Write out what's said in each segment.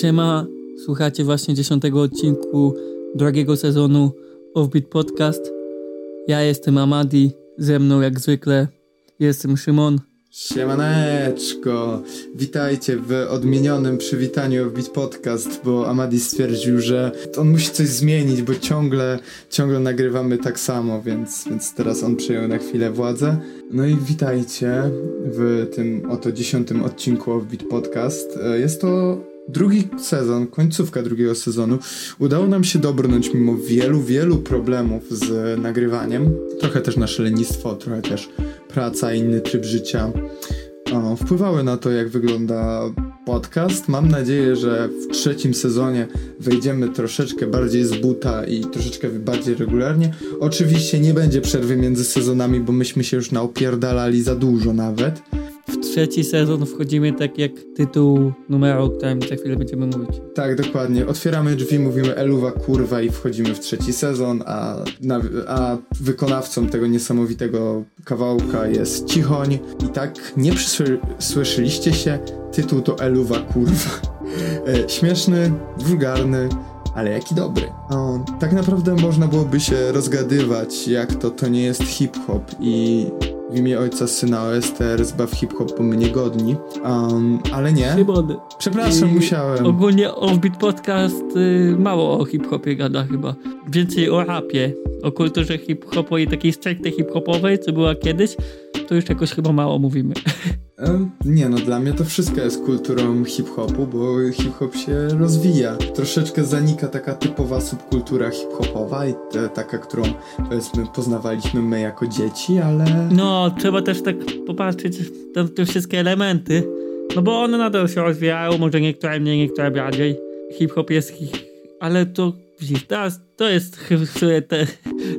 Siema, słuchacie właśnie dziesiątego odcinku drugiego sezonu Offbeat Podcast. Ja jestem Amadi, ze mną jak zwykle jestem Szymon. Siemaneczko! Witajcie w odmienionym przywitaniu Offbeat Podcast, bo Amadi stwierdził, że on musi coś zmienić, bo ciągle, ciągle nagrywamy tak samo, więc, więc teraz on przejął na chwilę władzę. No i witajcie w tym oto dziesiątym odcinku Offbeat Podcast. Jest to drugi sezon, końcówka drugiego sezonu, udało nam się dobrnąć mimo wielu, wielu problemów z nagrywaniem. Trochę też nasze lenistwo, trochę też praca, inny tryb życia o, wpływały na to, jak wygląda podcast. Mam nadzieję, że w trzecim sezonie wejdziemy troszeczkę bardziej z buta i troszeczkę bardziej regularnie. Oczywiście nie będzie przerwy między sezonami, bo myśmy się już naopierdalali za dużo nawet trzeci sezon wchodzimy tak jak tytuł numeru, o którym za chwilę będziemy mówić. Tak, dokładnie. Otwieramy drzwi, mówimy eluwa kurwa i wchodzimy w trzeci sezon, a, a wykonawcą tego niesamowitego kawałka jest Cichoń. I tak nie przysłyszeliście się, tytuł to eluwa kurwa. E, śmieszny, wulgarny, ale jaki dobry. O, tak naprawdę można byłoby się rozgadywać, jak to to nie jest hip-hop i w imię Ojca, Syna, OSTR, zbaw hip-hop, bo my niegodni. Um, ale nie. Szybody. Przepraszam, I musiałem. Ogólnie Offbeat Podcast y, mało o hip-hopie gada chyba. Więcej o rapie, o kulturze hip-hopowej, takiej stricte hip-hopowej, co była kiedyś, to już jakoś chyba mało mówimy. Nie no, dla mnie to wszystko jest kulturą hip-hopu, bo hip-hop się rozwija. Troszeczkę zanika taka typowa subkultura hip-hopowa i te, taka, którą powiedzmy poznawaliśmy my jako dzieci, ale... No, trzeba też tak popatrzeć na te wszystkie elementy, no bo one nadal się rozwijają, może niektóre mniej, niektóre bardziej. Hip-hop jest... Ale to Widzisz, teraz to jest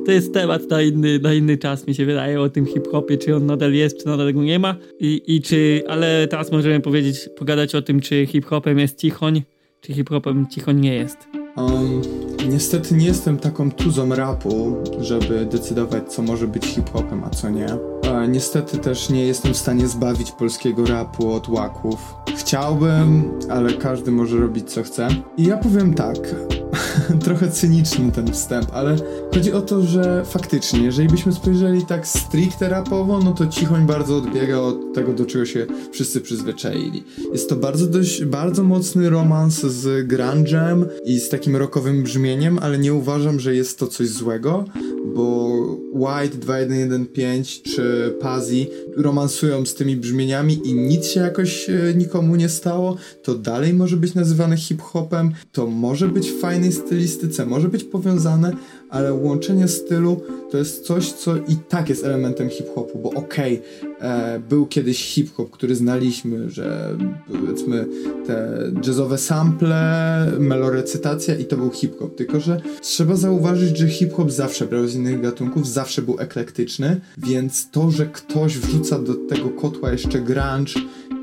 to jest temat na inny, na inny czas, mi się wydaje, o tym hip-hopie, czy on nadal jest, czy nadal go nie ma. I, i czy, ale teraz możemy powiedzieć, pogadać o tym, czy hip-hopem jest cichoń, czy hip-hopem cichoń nie jest. Um, niestety nie jestem taką tuzą rapu, żeby decydować, co może być hip-hopem, a co nie. Niestety też nie jestem w stanie zbawić polskiego rapu od łaków. Chciałbym, ale każdy może robić co chce. I ja powiem tak. trochę cyniczny ten wstęp, ale chodzi o to, że faktycznie, jeżeli byśmy spojrzeli tak stricte rapowo, no to Cichoń bardzo odbiega od tego, do czego się wszyscy przyzwyczaili. Jest to bardzo dość, bardzo mocny romans z grunge'em i z takim rockowym brzmieniem, ale nie uważam, że jest to coś złego, bo White 2115 czy Pazzi romansują z tymi brzmieniami i nic się jakoś e, nikomu nie stało, to dalej może być nazywane hip-hopem, to może być w fajnej stylistyce, może być powiązane, ale łączenie stylu to jest coś, co i tak jest elementem hip-hopu, bo okej, okay, e, był kiedyś hip-hop, który znaliśmy, że powiedzmy te jazzowe sample, melorecytacja i to był hip-hop, tylko że trzeba zauważyć, że hip-hop zawsze brał z innych gatunków, zawsze był eklektyczny, więc to, że ktoś wrzuca do tego kotła jeszcze grunge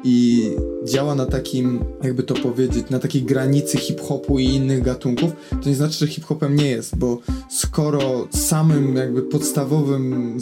i działa na takim, jakby to powiedzieć, na takiej granicy hip-hopu i innych gatunków, to nie znaczy, że hip-hopem nie jest, bo skoro samym jakby podstawowym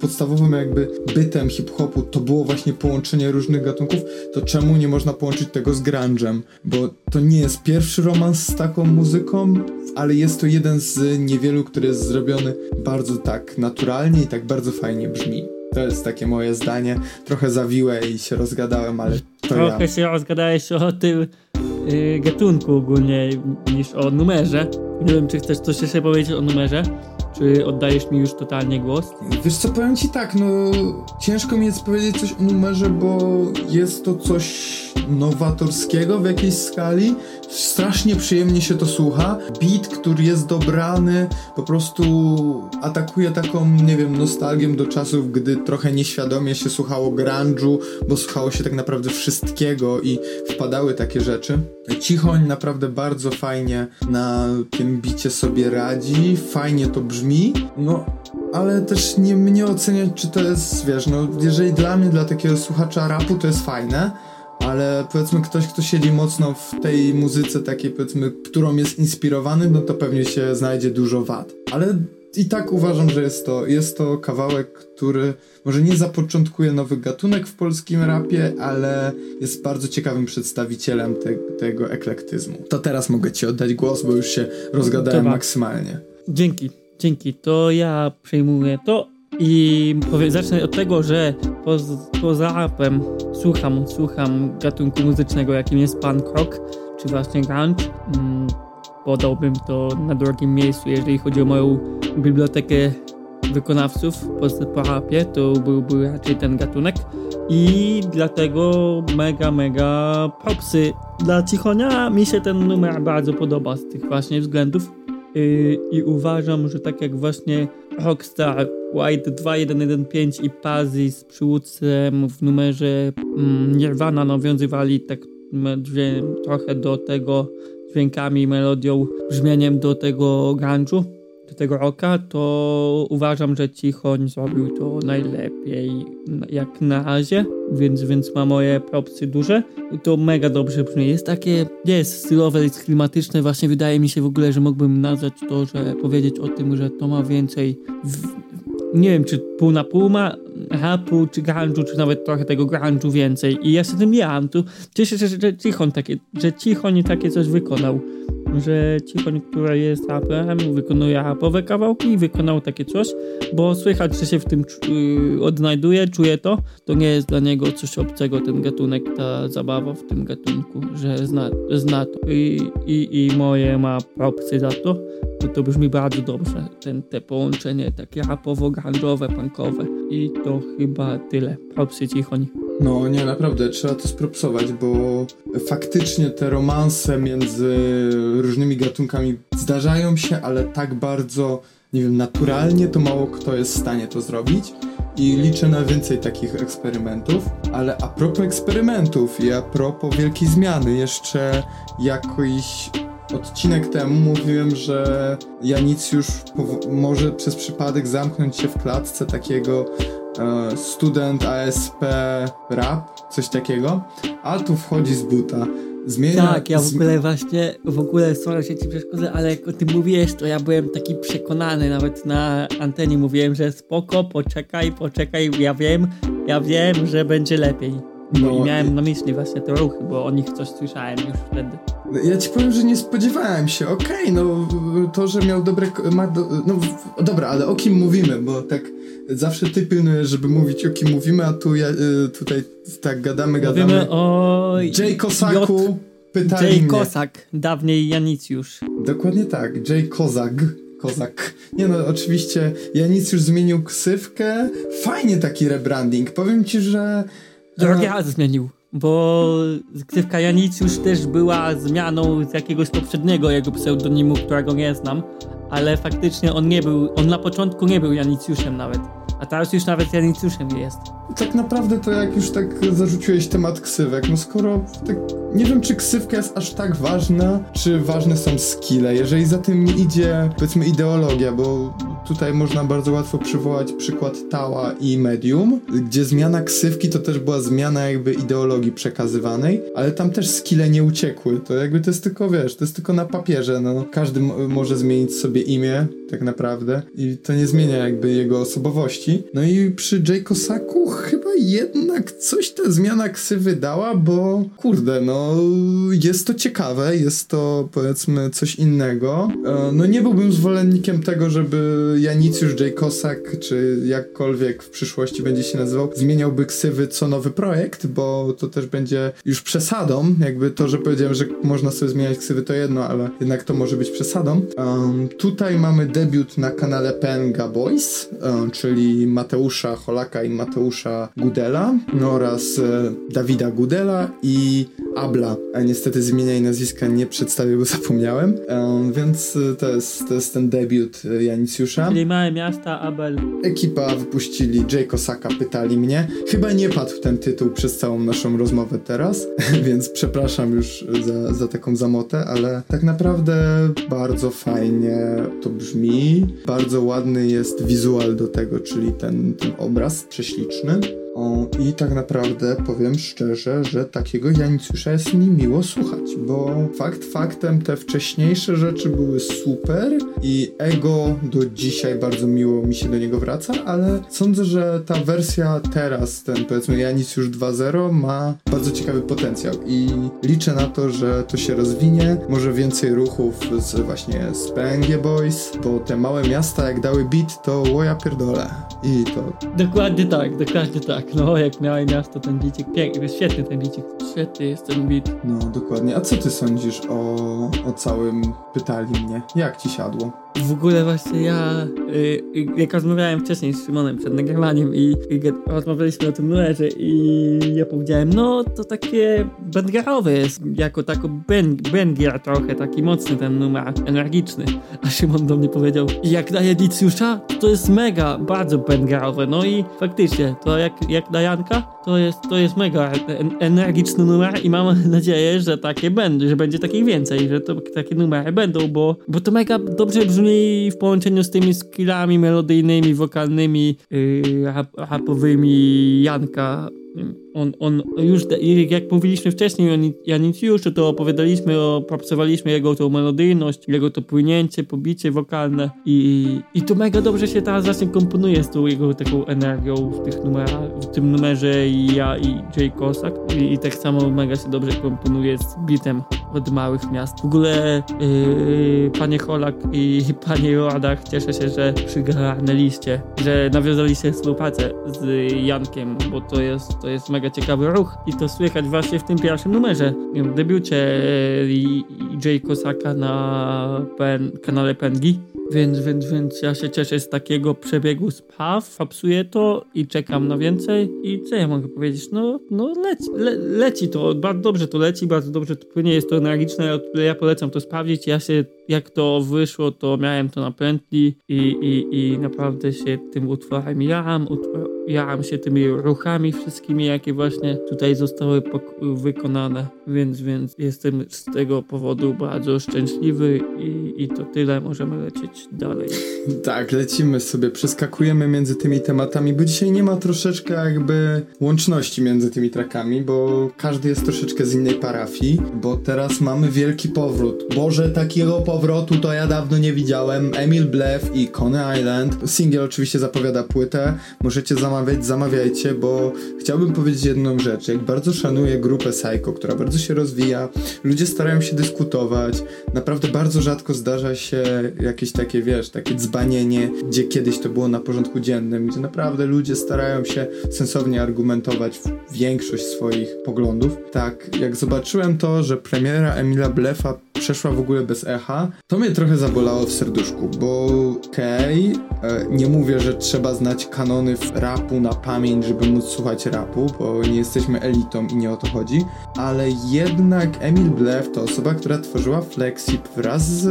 podstawowym jakby bytem hip-hopu to było właśnie połączenie różnych gatunków, to czemu nie można połączyć tego z grunge'em? Bo to nie jest pierwszy romans z taką muzyką, ale jest to jeden z niewielu, który jest zrobiony bardzo tak naturalnie i tak bardzo fajnie brzmi. To jest takie moje zdanie. Trochę zawiłe i się rozgadałem, ale to Trochę ja. się rozgadałeś o tym yy, gatunku ogólnie niż o numerze. Nie wiem, czy chcesz coś jeszcze powiedzieć o numerze? Czy oddajesz mi już totalnie głos? Wiesz co, powiem ci tak, no ciężko mi jest powiedzieć coś o numerze, bo jest to coś nowatorskiego w jakiejś skali. Strasznie przyjemnie się to słucha. Beat, który jest dobrany, po prostu atakuje taką, nie wiem, nostalgią do czasów, gdy trochę nieświadomie się słuchało grunge'u, bo słuchało się tak naprawdę wszystkiego i wpadały takie rzeczy. Cichoń naprawdę bardzo fajnie na tym bicie sobie radzi, fajnie to brzmi, no ale też nie mnie oceniać, czy to jest, wiesz, no jeżeli dla mnie, dla takiego słuchacza rapu to jest fajne, ale powiedzmy ktoś, kto siedzi mocno w tej muzyce takiej powiedzmy, którą jest inspirowany, no to pewnie się znajdzie dużo wad. Ale i tak uważam, że jest to, jest to kawałek, który może nie zapoczątkuje nowy gatunek w polskim rapie, ale jest bardzo ciekawym przedstawicielem te, tego eklektyzmu. To teraz mogę ci oddać głos, bo już się rozgadałem Dobra. maksymalnie. Dzięki, dzięki. To ja przejmuję to i powiem, zacznę od tego, że poza, poza rapem słucham, słucham gatunku muzycznego, jakim jest punk rock, czy właśnie grunge. Mm, podałbym to na drugim miejscu, jeżeli chodzi o moją bibliotekę wykonawców po, rapie, to byłby raczej ten gatunek i dlatego mega, mega propsy dla Cichonia. Mi się ten numer bardzo podoba z tych właśnie względów yy, i uważam, że tak jak właśnie Rockstar, White 2115 i Pazzi z przywódcem w numerze mm, Nirvana nawiązywali tak trochę do tego dźwiękami, melodią, brzmieniem do tego grunge'u, do tego rocka, to uważam, że Cichoń zrobił to najlepiej jak na razie, więc, więc ma moje propsy duże. To mega dobrze brzmi. Jest takie, jest stylowe, jest klimatyczne. Właśnie wydaje mi się w ogóle, że mógłbym nazwać to, że powiedzieć o tym, że to ma więcej w, nie wiem, czy pół na pół ma rapu, czy grunge'u, czy nawet trochę tego grunge'u więcej. I ja się tym jam. Tu cieszę się, że Cichoń takie, że Cichoń takie coś wykonał. Że Cichoń, który jest raperem, wykonuje rapowe kawałki i wykonał takie coś, bo słychać, że się w tym yy, odnajduje, czuje to. To nie jest dla niego coś obcego, ten gatunek, ta zabawa w tym gatunku, że zna, zna to. I, i, i moje ma propsy za to to, to brzmi bardzo dobrze, ten, te połączenie takie rapowo-grunge'owe, punkowe i to chyba tyle. Propsy Cichoń. No nie, naprawdę, trzeba to spropsować, bo faktycznie te romanse między różnymi gatunkami zdarzają się, ale tak bardzo, nie wiem, naturalnie to mało kto jest w stanie to zrobić i liczę na więcej takich eksperymentów. Ale a propos eksperymentów i a propos wielkiej zmiany, jeszcze jakiś odcinek temu mówiłem, że Janicjusz może przez przypadek zamknąć się w klatce takiego student ASP rap, coś takiego, a tu wchodzi z buta. Zmienia, tak, ja w ogóle właśnie, w ogóle sorry, się ci przeszkodzę, ale jak o tym mówiłeś, to ja byłem taki przekonany, nawet na antenie mówiłem, że spoko, poczekaj, poczekaj, ja wiem, ja wiem, że będzie lepiej. No, I miałem na myśli właśnie te ruchy, bo o nich coś słyszałem już wtedy. Ja ci powiem, że nie spodziewałem się. Okej, okay, no to, że miał dobre... Ma do, no dobra, ale o kim mówimy, bo tak zawsze ty pilnujesz, żeby mówić o kim mówimy, a tu ja, y, tutaj tak gadamy, gadamy. Mówimy o... Jay Kosaku pytali Jay mnie. Kosak, dawniej Janicjusz. Dokładnie tak, Jay Kozak. Kozak. Nie no, oczywiście Janicjusz zmienił ksywkę. Fajnie taki rebranding. Powiem ci, że... Drugi raz zmienił bo ksywka Janicjusz też była zmianą z jakiegoś poprzedniego jego pseudonimu, którego nie znam, ale faktycznie on nie był, on na początku nie był Janicjuszem nawet, a teraz już nawet Janicjuszem jest. Tak naprawdę to jak już tak zarzuciłeś temat ksywek, no skoro tak, nie wiem czy ksywka jest aż tak ważna, czy ważne są skille, jeżeli za tym nie idzie powiedzmy ideologia, bo Tutaj można bardzo łatwo przywołać przykład Tała i Medium, gdzie zmiana ksywki to też była zmiana jakby ideologii przekazywanej, ale tam też skille nie uciekły. To jakby to jest tylko, wiesz, to jest tylko na papierze, no. Każdy może zmienić sobie imię, tak naprawdę, i to nie zmienia jakby jego osobowości. No i przy Jay Kosaku chyba jednak coś ta zmiana ksywy dała, bo kurde, no jest to ciekawe, jest to powiedzmy coś innego. E, no nie byłbym zwolennikiem tego, żeby Janicjusz J. Kosak, czy jakkolwiek w przyszłości będzie się nazywał, zmieniałby ksywy co nowy projekt, bo to też będzie już przesadą. Jakby to, że powiedziałem, że można sobie zmieniać ksywy to jedno, ale jednak to może być przesadą. Um, tutaj mamy debiut na kanale Penga Boys, um, czyli Mateusza Holaka i Mateusza Gudela no oraz e, Dawida Gudela i Abla. A niestety z imienia i nazwiska nie przedstawię, bo zapomniałem. Um, więc e, to jest, to jest ten debiut e, Janicjusza. Czyli małe miasta, Abel. Ekipa wypuścili Jay Kosaka, pytali mnie. Chyba nie padł ten tytuł przez całą naszą rozmowę teraz, więc przepraszam już za, za taką zamotę, ale tak naprawdę bardzo fajnie to brzmi. Bardzo ładny jest wizual do tego, czyli ten, ten obraz prześliczny. I tak naprawdę powiem szczerze, że takiego Janicjusza jest mi miło słuchać, bo fakt faktem te wcześniejsze rzeczy były super i ego do dzisiaj bardzo miło mi się do niego wraca, ale sądzę, że ta wersja teraz, ten powiedzmy Janicjusz 2.0 ma bardzo ciekawy potencjał i liczę na to, że to się rozwinie, może więcej ruchów z właśnie z PNG Boys, bo te małe miasta jak dały beat, to łoja pierdolę i to... Dokładnie tak, dokładnie tak. No, jak miałe miasto, ten bicik, piękny, świetny ten bicik. Świetny jest ten bit. No, dokładnie. A co ty sądzisz o, o całym pytali mnie? Jak ci siadło? W ogóle właśnie ja, y, jak rozmawiałem wcześniej z Szymonem przed nagrywaniem i, i rozmawialiśmy o tym numerze i ja powiedziałem, no to takie bengarowe jest, jako tako ben, bengier trochę, taki mocny ten numer, energiczny. A Szymon do mnie powiedział, jak na Edicjusza, to jest mega, bardzo bengarowe. No i faktycznie, to jak, jak na Janka, to jest, to jest mega energiczny numer i mam nadzieję, że takie będą, że będzie takich więcej, że to takie numery będą, bo, bo to mega dobrze brzmi w połączeniu z tymi skillami melodyjnymi, wokalnymi, yy, rap, rapowymi Janka on, on już, jak mówiliśmy wcześniej o Janicjuszu, to opowiadaliśmy, o, popsowaliśmy jego tą melodyjność, jego to płynięcie, pobicie wokalne i, i to mega dobrze się teraz właśnie komponuje z tą jego taką energią w, tych numerach, w tym numerze i ja i Jay Kosak I, i tak samo mega się dobrze komponuje z bitem od małych miast. W ogóle yy, panie Holak i panie Joadach cieszę się, że przygarnęliście, że nawiązaliście współpracę z Jankiem, bo to jest, to jest mega ciekawy ruch i to słychać właśnie w tym pierwszym numerze, w debiucie e, Jay Kosaka na kanale Pengi. Więc, więc, więc ja się cieszę z takiego przebiegu spraw, fapsuję to i czekam na więcej. I co ja mogę powiedzieć? No, no leci, le, leci to, bardzo dobrze to leci, bardzo dobrze to płynie, jest to energiczne, ja polecam to sprawdzić. Ja się, jak to wyszło, to miałem to na pętli i, i, i naprawdę się tym utworem jaram, jaram się tymi ruchami wszystkimi, jakie właśnie tutaj zostały wykonane, więc, więc jestem z tego powodu bardzo szczęśliwy i, i to tyle, możemy lecieć dalej. Tak, lecimy sobie, przeskakujemy między tymi tematami, bo dzisiaj nie ma troszeczkę jakby łączności między tymi trackami, bo każdy jest troszeczkę z innej parafii, bo teraz mamy wielki powrót. Boże, takiego powrotu to ja dawno nie widziałem. Emil Blew i Coney Island. Single oczywiście zapowiada płytę. Możecie zamawiać, zamawiajcie, bo chciałbym powiedzieć jedną rzecz. Jak bardzo szanuję grupę Psycho, która bardzo się rozwija, ludzie starają się dyskutować. Naprawdę bardzo rzadko zdarza się jakieś takie takie, wiesz, takie dzbanienie, gdzie kiedyś to było na porządku dziennym, gdzie naprawdę ludzie starają się sensownie argumentować większość swoich poglądów. Tak, jak zobaczyłem to, że premiera Emila Blefa przeszła w ogóle bez echa, to mnie trochę zabolało w serduszku, bo okej, okay, nie mówię, że trzeba znać kanony rapu na pamięć, żeby móc słuchać rapu, bo nie jesteśmy elitą i nie o to chodzi, ale jednak Emil Blef to osoba, która tworzyła Flexip wraz z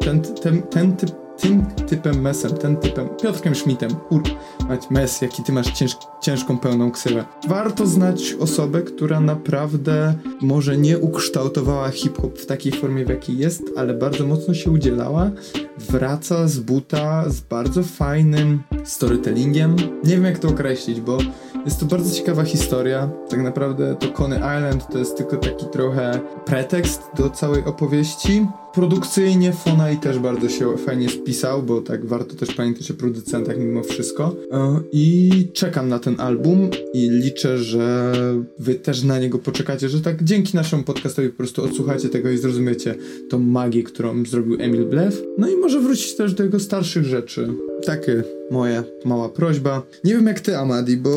ten, ten, ten typ tym typem mesem, ten typem Piotrkiem Schmidtem, kur... Mać mes, jaki ty masz cięż, ciężką, pełną ksywę. Warto znać osobę, która naprawdę może nie ukształtowała hip-hop w takiej formie, w jakiej jest, ale bardzo mocno się udzielała. Wraca z buta z bardzo fajnym storytellingiem. Nie wiem jak to określić, bo jest to bardzo ciekawa historia. Tak naprawdę to Coney Island to jest tylko taki trochę pretekst do całej opowieści. Produkcyjnie Fonai też bardzo się fajnie spisał, bo tak warto też pamiętać o producentach mimo wszystko. E, I czekam na ten album i liczę, że wy też na niego poczekacie, że tak dzięki naszemu podcastowi po prostu odsłuchacie tego i zrozumiecie tą magię, którą zrobił Emil Blew. No i może wrócić też do jego starszych rzeczy. Takie moja mała prośba. Nie wiem jak ty, Amadi, bo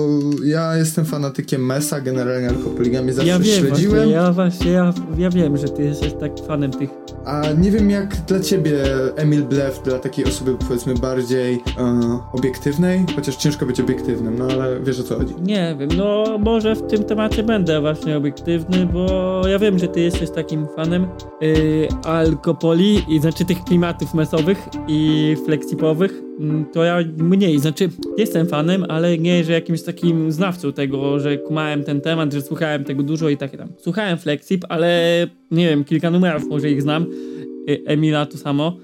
ja jestem fanatykiem Mesa, generalnie alkopoligami zawsze ja wiem, śledziłem. Właśnie, ja właśnie, ja, ja wiem, że ty jesteś tak fanem tych... A nie wiem jak dla ciebie Emil Blew, dla takiej osoby powiedzmy bardziej e, obiektywnej, chociaż ciężko być obiektywnym, no ale wiesz o co chodzi. Nie wiem, no może w tym temacie będę właśnie obiektywny, bo ja wiem, że ty jesteś takim fanem yy, alkopoli, i znaczy tych klimatów mesowych i flexipowych, to ja mniej, znaczy jestem fanem, ale nie, że jakimś takim znawcą tego, że kumałem ten temat, że słuchałem tego dużo i takie tam. Słuchałem Flexip, ale nie wiem, kilka numerów może ich znam. Y, Emila to samo.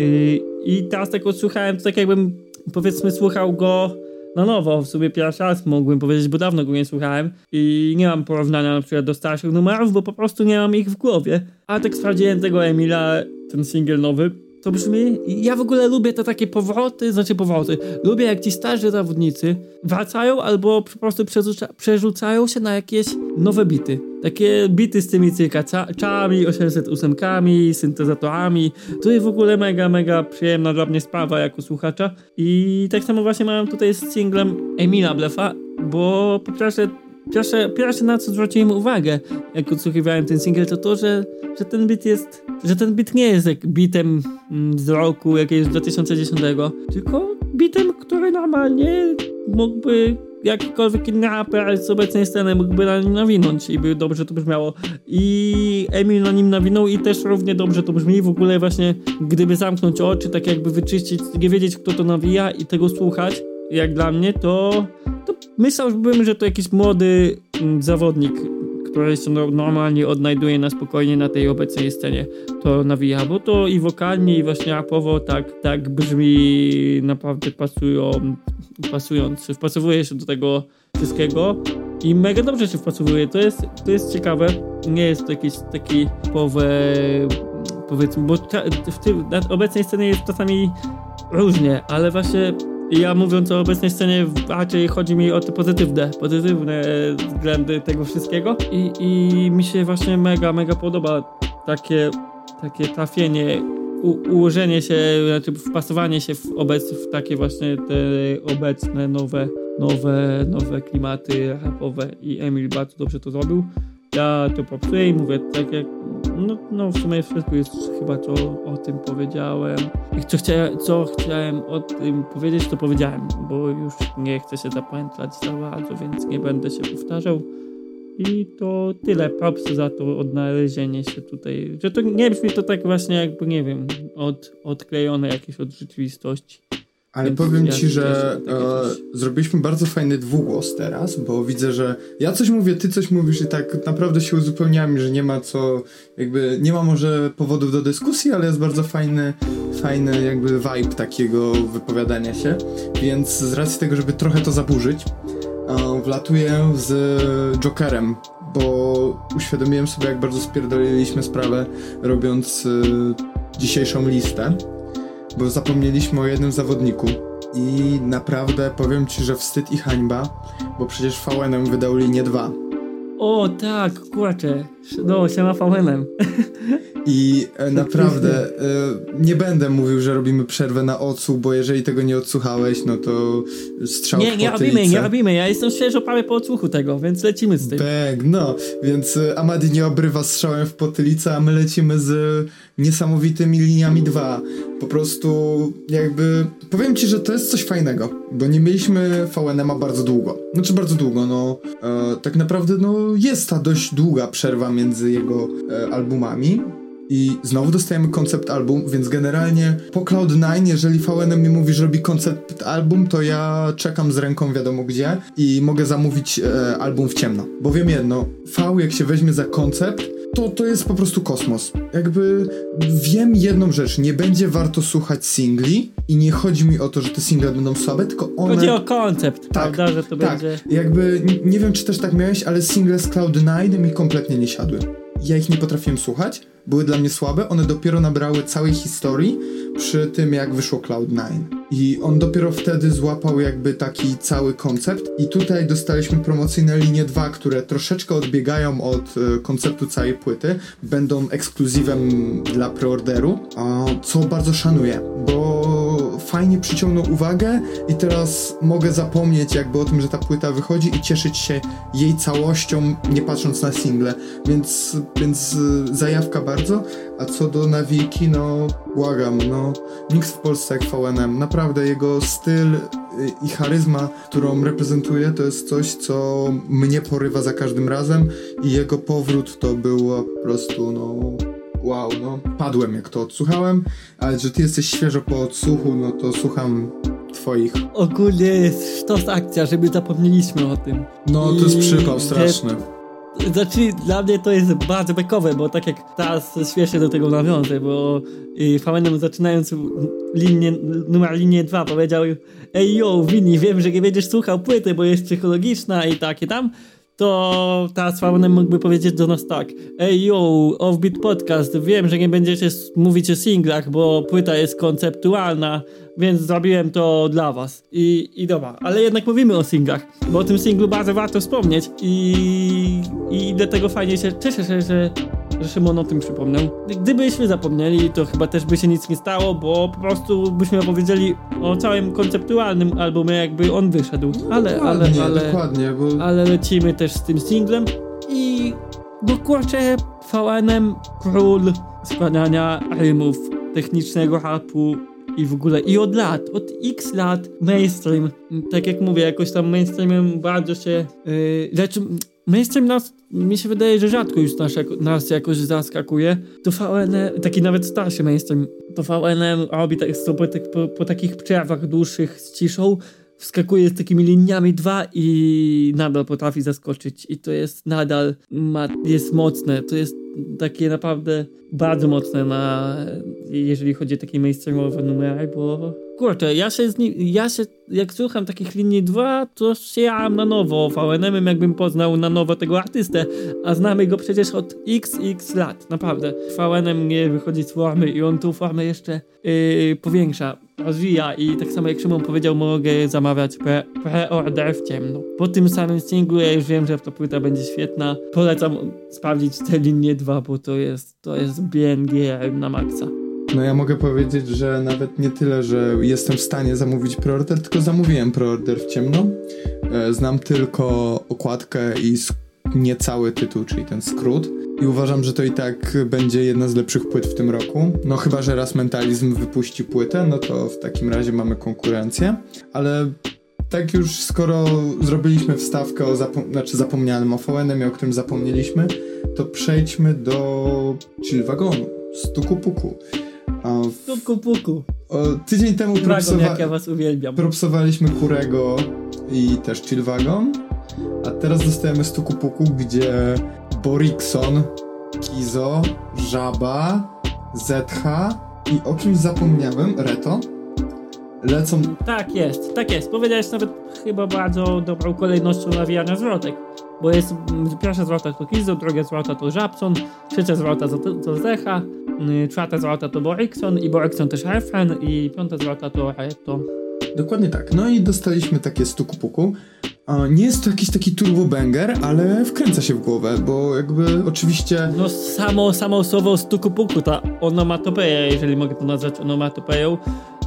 Y, I teraz tak odsłuchałem, to tak jakbym powiedzmy słuchał go na nowo, w sumie pierwszy raz mógłbym powiedzieć, bo dawno go nie słuchałem i nie mam porównania na przykład do starszych numerów, bo po prostu nie mam ich w głowie. A tak sprawdziłem tego Emila, ten singiel nowy, to brzmi. Ja w ogóle lubię te takie powroty, znaczy powroty. Lubię jak ci starzy zawodnicy wracają albo po prostu przerzucają się na jakieś nowe bity. Takie bity z tymi cykaczami, 808, syntezatorami. To jest w ogóle mega, mega przyjemna dla mnie sprawa jako słuchacza. I tak samo właśnie mam tutaj z singlem Emila Blefa, bo po pierwsze Pierwsze, pierwsze na co zwróciłem uwagę, jak odsłuchiwałem ten single, to to, że, że ten beat jest, że ten beat nie jest jak beatem mm, z roku jakiegoś 2010, tylko beatem, który normalnie mógłby jakikolwiek inny raper z obecnej sceny mógłby na nim nawinąć i by dobrze to brzmiało. I Emil na nim nawinął i też równie dobrze to brzmi. W ogóle właśnie, gdyby zamknąć oczy, tak jakby wyczyścić, nie wiedzieć kto to nawija i tego słuchać, jak dla mnie, to, to myślałbym, że to jakiś młody mm, zawodnik, który się normalnie odnajduje na spokojnie na tej obecnej scenie, to nawija, bo to i wokalnie, i właśnie rapowo tak, tak brzmi naprawdę pasują, pasując, wpasowuje się do tego wszystkiego i mega dobrze się wpasowuje. To jest, to jest ciekawe. Nie jest to jakiś taki typowe powiedzmy, bo w tym, na obecnej scenie jest czasami różnie, ale właśnie ja mówiąc o obecnej scenie, raczej chodzi mi o te pozytywne, pozytywne względy tego wszystkiego i, i mi się właśnie mega, mega podoba takie, takie trafienie, u, ułożenie się, znaczy wpasowanie się w, obec, w takie właśnie te obecne, nowe, nowe, nowe klimaty rapowe i Emil bardzo dobrze to zrobił. Ja to popsuję i mówię tak jak no, no w sumie wszystko jest chyba co o tym powiedziałem. I co, chcia, co chciałem o tym powiedzieć, to powiedziałem, bo już nie chcę się zapamiętać za bardzo, więc nie będę się powtarzał. I to tyle. Propsy za to odnalezienie się tutaj. Że to nie brzmi to tak właśnie jakby, nie wiem, od, odklejone jakieś od rzeczywistości. Ale Więc powiem ja ci, że e, zrobiliśmy bardzo fajny dwugłos teraz, bo widzę, że ja coś mówię, ty coś mówisz i tak naprawdę się uzupełniamy, że nie ma co, jakby nie ma może powodów do dyskusji, ale jest bardzo fajny, fajny jakby vibe takiego wypowiadania się. Więc z racji tego, żeby trochę to zaburzyć, e, wlatuję z Jokerem, bo uświadomiłem sobie, jak bardzo spierdoliliśmy sprawę, robiąc e, dzisiejszą listę bo zapomnieliśmy o jednym zawodniku. I naprawdę powiem ci, że wstyd i hańba, bo przecież VNM wydał linię 2. O tak, kurczę. No, siema VNM. I e, naprawdę e, nie będę mówił, że robimy przerwę na odsłuch, bo jeżeli tego nie odsłuchałeś, no to strzał Nie, nie robimy, nie robimy. Ja jestem świeżo prawie po odsłuchu tego, więc lecimy z tym. Tak, no. Więc e, Amadi nie obrywa strzałem w potylicę, a my lecimy z niesamowitymi liniami 2. Po prostu jakby... Powiem ci, że to jest coś fajnego, bo nie mieliśmy VNM-a bardzo długo. Znaczy bardzo długo, no. E, tak naprawdę, no jest ta dość długa przerwa między jego e, albumami. I znowu dostajemy koncept album, więc generalnie po Cloud9, jeżeli VNM mi mówi, że robi koncept album, to ja czekam z ręką wiadomo gdzie i mogę zamówić e, album w ciemno. Bo wiem jedno, V jak się weźmie za koncept, to, to jest po prostu kosmos. Jakby wiem jedną rzecz, nie będzie warto słuchać singli i nie chodzi mi o to, że te single będą słabe, tylko one... Chodzi o koncept, tak, prawda, że to tak. będzie... jakby, nie, nie wiem czy też tak miałeś, ale single z Cloud9 mi kompletnie nie siadły. Ja ich nie potrafiłem słuchać, były dla mnie słabe, one dopiero nabrały całej historii przy tym, jak wyszło Cloud9. I on dopiero wtedy złapał jakby taki cały koncept. I tutaj dostaliśmy promocyjne linie 2, które troszeczkę odbiegają od e, konceptu całej płyty, będą ekskluzywem dla preorderu, co bardzo szanuję, bo fajnie przyciągnął uwagę i teraz mogę zapomnieć jakby o tym, że ta płyta wychodzi i cieszyć się jej całością, nie patrząc na single. Więc, więc e, zajawka bardzo. A co do nawiki, no błagam, no nikt w Polsce jak VNM. Naprawdę jego styl i charyzma, którą reprezentuje, to jest coś, co mnie porywa za każdym razem i jego powrót to było po prostu, no wow, no padłem jak to odsłuchałem, ale że ty jesteś świeżo po odsłuchu, no to słucham twoich. Ogólnie jest sztos akcja, żeby zapomnieliśmy o tym. No to jest przypał straszny. Znaczy, dla mnie to jest bardzo bekowe, bo tak jak teraz śmiesznie do tego nawiązę, bo y, VNM zaczynając linię, numer linię 2 powiedział Ej yo, Wini, wiem, że nie będziesz słuchał płyty, bo jest psychologiczna i takie tam, to teraz VNM mógłby powiedzieć do nas tak. Ej yo, Offbeat Podcast, wiem, że nie będziecie mówić o singlach, bo płyta jest konceptualna, więc zrobiłem to dla was. I, i dobra, ale jednak mówimy o singlach, bo o tym singlu bardzo warto wspomnieć i, i dlatego fajnie się cieszę się, że, że Szymon o tym przypomniał. Gdybyśmy zapomnieli, to chyba też by się nic nie stało, bo po prostu byśmy opowiedzieli o całym konceptualnym albumie, jakby on wyszedł. Ale, ale, ale, dokładnie, bo... ale lecimy też z tym singlem i bo kurczę, VNM król składania rymów technicznego harpu i w ogóle i od lat, od x lat mainstream, tak jak mówię, jakoś tam mainstreamem bardzo się, yy, lecz mainstream nas, mi się wydaje, że rzadko już nas, nas jakoś zaskakuje, to VNM, taki nawet starszy mainstream, to VNM robi tak, po, po, po takich przerwach dłuższych z ciszą, wskakuje z takimi liniami dwa i nadal potrafi zaskoczyć. I to jest nadal, ma, jest mocne, to jest takie naprawdę bardzo mocne na, jeżeli chodzi o takie mainstreamowe numery, bo kurczę, ja się, z nim, ja się jak słucham takich linii 2, to się na nowo VNM, jakbym poznał na nowo tego artystę, a znamy go przecież od xx lat, naprawdę. VNM nie wychodzi z formy i on tą formę jeszcze yy, powiększa, rozwija i tak samo jak Szymon powiedział, mogę zamawiać pre-order pre w ciemno. Po tym samym singlu ja już wiem, że ta płyta będzie świetna. Polecam sprawdzić te linie 2, bo to jest, to jest BNG na maksa. No ja mogę powiedzieć, że nawet nie tyle, że jestem w stanie zamówić preorder, tylko zamówiłem preorder w ciemno. E, znam tylko okładkę i niecały tytuł, czyli ten skrót. I uważam, że to i tak będzie jedna z lepszych płyt w tym roku. No chyba, że raz Mentalizm wypuści płytę, no to w takim razie mamy konkurencję. Ale tak już skoro zrobiliśmy wstawkę o zapom znaczy zapomnianym o VN-em, o którym zapomnieliśmy, to przejdźmy do chill wagonu, stuku puku. Stuku puku. O, tydzień temu propsowa jak ja was uwielbiam. propsowaliśmy Kurego i też chill wagon, a teraz dostajemy stuku puku, gdzie Borikson, Kizo, Żaba, ZH i o kimś zapomniałem, Reto lecą... Tak jest, tak jest. Powiedziałeś nawet chyba bardzo dobrą kolejnością nawijania zwrotek. Bo jest pierwsza zwrota to Kizo, druga zwrota to Żabson, trzecia zwrota to, to Zecha, y, czwarta zwrota to Borikson i Borikson też refren i piąta zwrota to Reto. Dokładnie tak. No i dostaliśmy takie stuku puku. Nie jest to jakiś taki turbo banger, ale wkręca się w głowę, bo jakby oczywiście... No samo, samo słowo stuku puku, ta onomatopeja, jeżeli mogę to nazwać onomatopeją,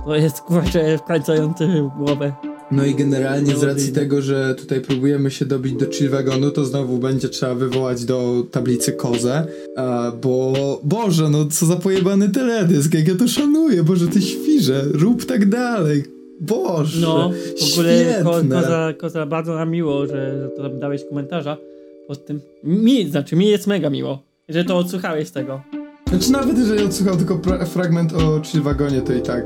to jest kurczę wkręcające w głowę. No i generalnie z racji tego, że tutaj próbujemy się dobić do chill wagonu, to znowu będzie trzeba wywołać do tablicy kozę, bo Boże, no co za pojebany teledysk, jak ja to szanuję, Boże, ty świrze, rób tak dalej, Boże, No, w ogóle ko, koza, koza bardzo nam miło, że, że to dałeś komentarza pod tym. Mi, znaczy mi jest mega miło, że to odsłuchałeś tego. Znaczy nawet jeżeli odsłuchał tylko fragment o chill wagonie, to i tak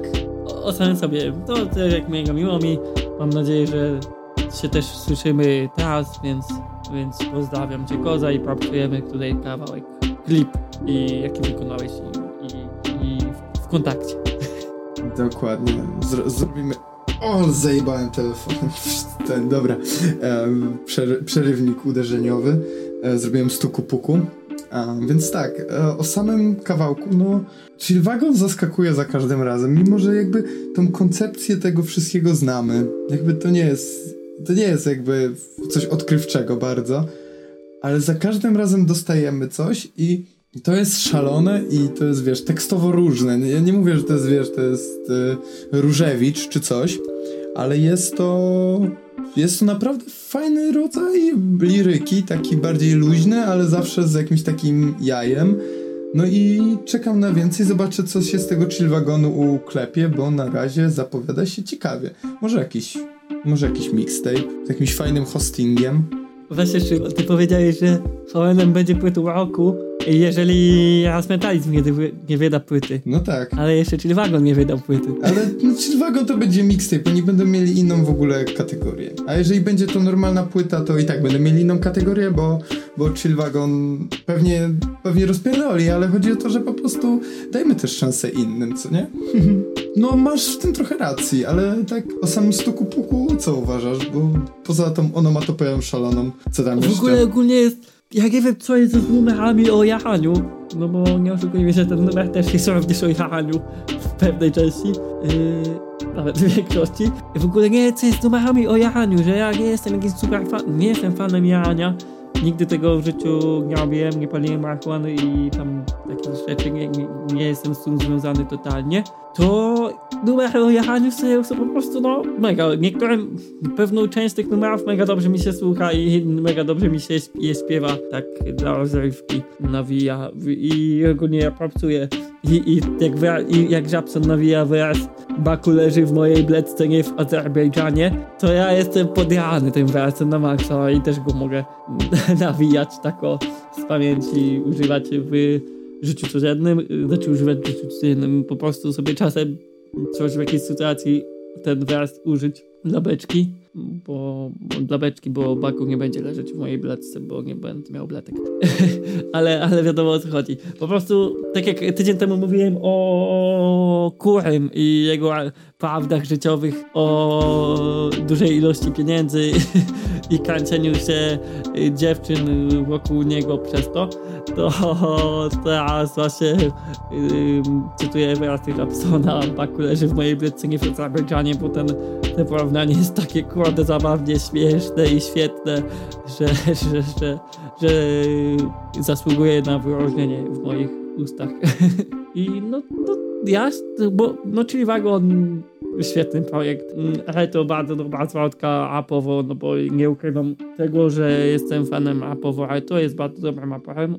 ocenię sobie. To, to jak mega miło mi. Mam nadzieję, że się też słyszymy teraz, więc, więc pozdrawiam Cię Koza i pracujemy tutaj kawałek klip, i, jaki wykonałeś i, i, i w kontakcie. Dokładnie. Zro zrobimy... O, zajebałem telefon. Ten, dobra. E, przerywnik uderzeniowy. E, zrobiłem stuku puku. A, więc tak, e, o samym kawałku, no, Chillwagon zaskakuje za każdym razem, mimo że jakby tą koncepcję tego wszystkiego znamy. Jakby to nie jest, to nie jest jakby coś odkrywczego bardzo, ale za każdym razem dostajemy coś i to jest szalone i to jest, wiesz, tekstowo różne. Ja nie mówię, że to jest, wiesz, to jest y, Różewicz czy coś, ale jest to jest to naprawdę fajny rodzaj liryki, taki bardziej luźny, ale zawsze z jakimś takim jajem. No i czekam na więcej, zobaczę co się z tego chill wagonu uklepie, bo na razie zapowiada się ciekawie. Może jakiś, może jakiś mixtape z jakimś fajnym hostingiem. Właśnie, ty powiedziałeś, że VNM będzie płytą roku, jeżeli raz metalizm nie, nie wyda płyty. No tak. Ale jeszcze Chill Wagon nie wydał płyty. Ale no, Chill Wagon to będzie mixtape, oni będą mieli inną w ogóle kategorię. A jeżeli będzie to normalna płyta, to i tak będą mieli inną kategorię, bo, bo Chill Wagon pewnie, pewnie rozpierdoli, ale chodzi o to, że po prostu dajmy też szansę innym, co nie? No masz w tym trochę racji, ale tak o samym stuku puku co uważasz? Bo poza tą onomatopeją szaloną, co tam W jeszcze? ogóle ogólnie jest... Ja nie wiem, co jest z numerami o jachaniu. No bo nie oszukujmy się, ten numer też jest również o jachaniu w pewnej części. Yy, nawet w większości. W ogóle nie wiem, co jest z numerami o jachaniu, że ja nie jestem jakimś super. Nie jestem fanem jachania. Nigdy tego w życiu nie robiłem, nie paliłem marihuany i tam takich rzeczy nie, nie, nie jestem z tym związany totalnie. To numery o jechaniu sobie są po prostu no mega. Niektórym, pewną część tych numerów mega dobrze mi się słucha i mega dobrze mi się je śpiewa tak dla rozrywki nawija i ogólnie ja pracuję i, i jak, i jak Żabson nawija wyraz Baku leży w mojej bledce nie w Azerbejdżanie, to ja jestem podjany tym wyrazem na maksa i też go mogę nawijać tak o z pamięci, używać w życiu codziennym, znaczy używać w życiu codziennym, po prostu sobie czasem coś w jakiejś sytuacji ten wyraz użyć dla beczki, bo, bo dla beczki, bo Baku nie będzie leżeć w mojej bledce, bo nie będę miał bletek. ale, ale wiadomo o co chodzi. Po prostu, tak jak tydzień temu mówiłem o Kurym i jego prawdach życiowych, o dużej ilości pieniędzy i kręceniu się dziewczyn wokół niego przez to, to teraz właśnie cytuję wyraz Rapsona, Baku leży w mojej nie w Azerbejdżanie, bo ten, te porównanie jest takie kurde zabawnie śmieszne i świetne, że, że, że, że zasługuje na wyróżnienie w moich ustach. I no, no ja, bo no czyli wagon świetny projekt, ale to bardzo dobra zwrotka Apowo, no bo nie ukrywam tego, że jestem fanem Apowo, ale to jest bardzo dobrym raperem.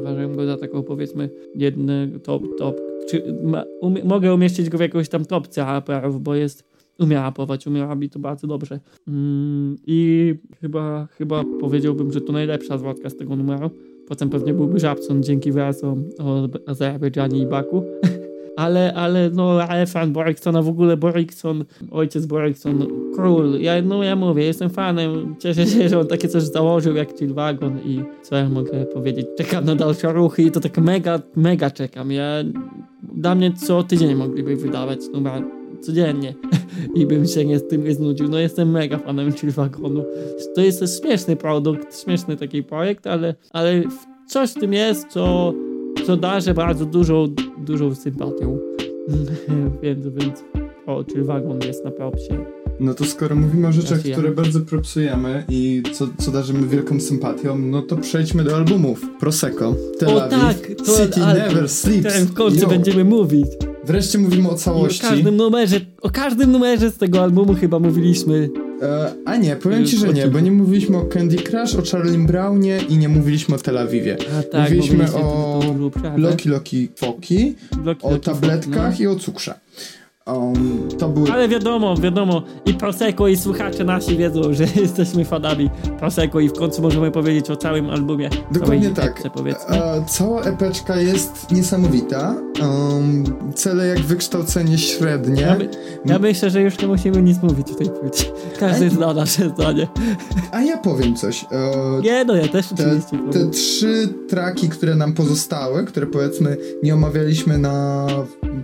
Uważam go za taką powiedzmy jedny top, top. Czy, ma, umie, mogę umieścić go w jakąś tam topce raperów, bo jest umie rapować, umie robić to bardzo dobrze. Mm, I chyba, chyba powiedziałbym, że to najlepsza zwrotka z tego numeru. Potem pewnie byłby Żabson dzięki wyrazom o Azerbejdżanie i Baku. ale, ale no, ale fan Boriksona, w ogóle Borikson, ojciec Borikson, król. Ja, no ja mówię, jestem fanem, cieszę się, że on takie coś założył jak Chill Wagon i co ja mogę powiedzieć, czekam na dalsze ruchy i to tak mega, mega czekam. Ja, dla mnie co tydzień mogliby wydawać numer codziennie i bym się nie z tym nie znudził. No jestem mega fanem Chill Wagonu. To jest śmieszny produkt, śmieszny taki projekt, ale, ale coś w tym jest, co, co darzy bardzo dużą, dużą sympatią. więc, więc o, Chill Wagon jest na propsie. No to skoro mówimy o rzeczach, które bardzo propsujemy i co, co darzymy wielką sympatią, no to przejdźmy do albumów. Prosecco, Tel o, Aviv, tak, to City album, Never Sleeps. w końcu Yo. będziemy mówić. Wreszcie mówimy o całości. I o każdym numerze, o każdym numerze z tego albumu chyba mówiliśmy. E, a nie, powiem ci, że nie, bo nie mówiliśmy o Candy Crush, o Charlie Brownie i nie mówiliśmy o Tel Avivie. A tak, mówiliśmy o. Loki Loki Foki, o tabletkach no. i o cukrze. Um, to były Ale wiadomo, wiadomo, i Prosecco, i słuchacze nasi wiedzą, że jesteśmy fanami Prosecco i w końcu możemy powiedzieć o całym albumie. Dokładnie tak. epce, cała epeczka jest niesamowita. Um, cele jak wykształcenie średnie. Ja, my, ja myślę, że już nie musimy nic mówić w tej płycie. Każdy Ej. zna nasze zdanie. A ja powiem coś. E, Nie, no ja też te, oczywiście te trzy traki, które nam pozostały, które powiedzmy nie omawialiśmy na,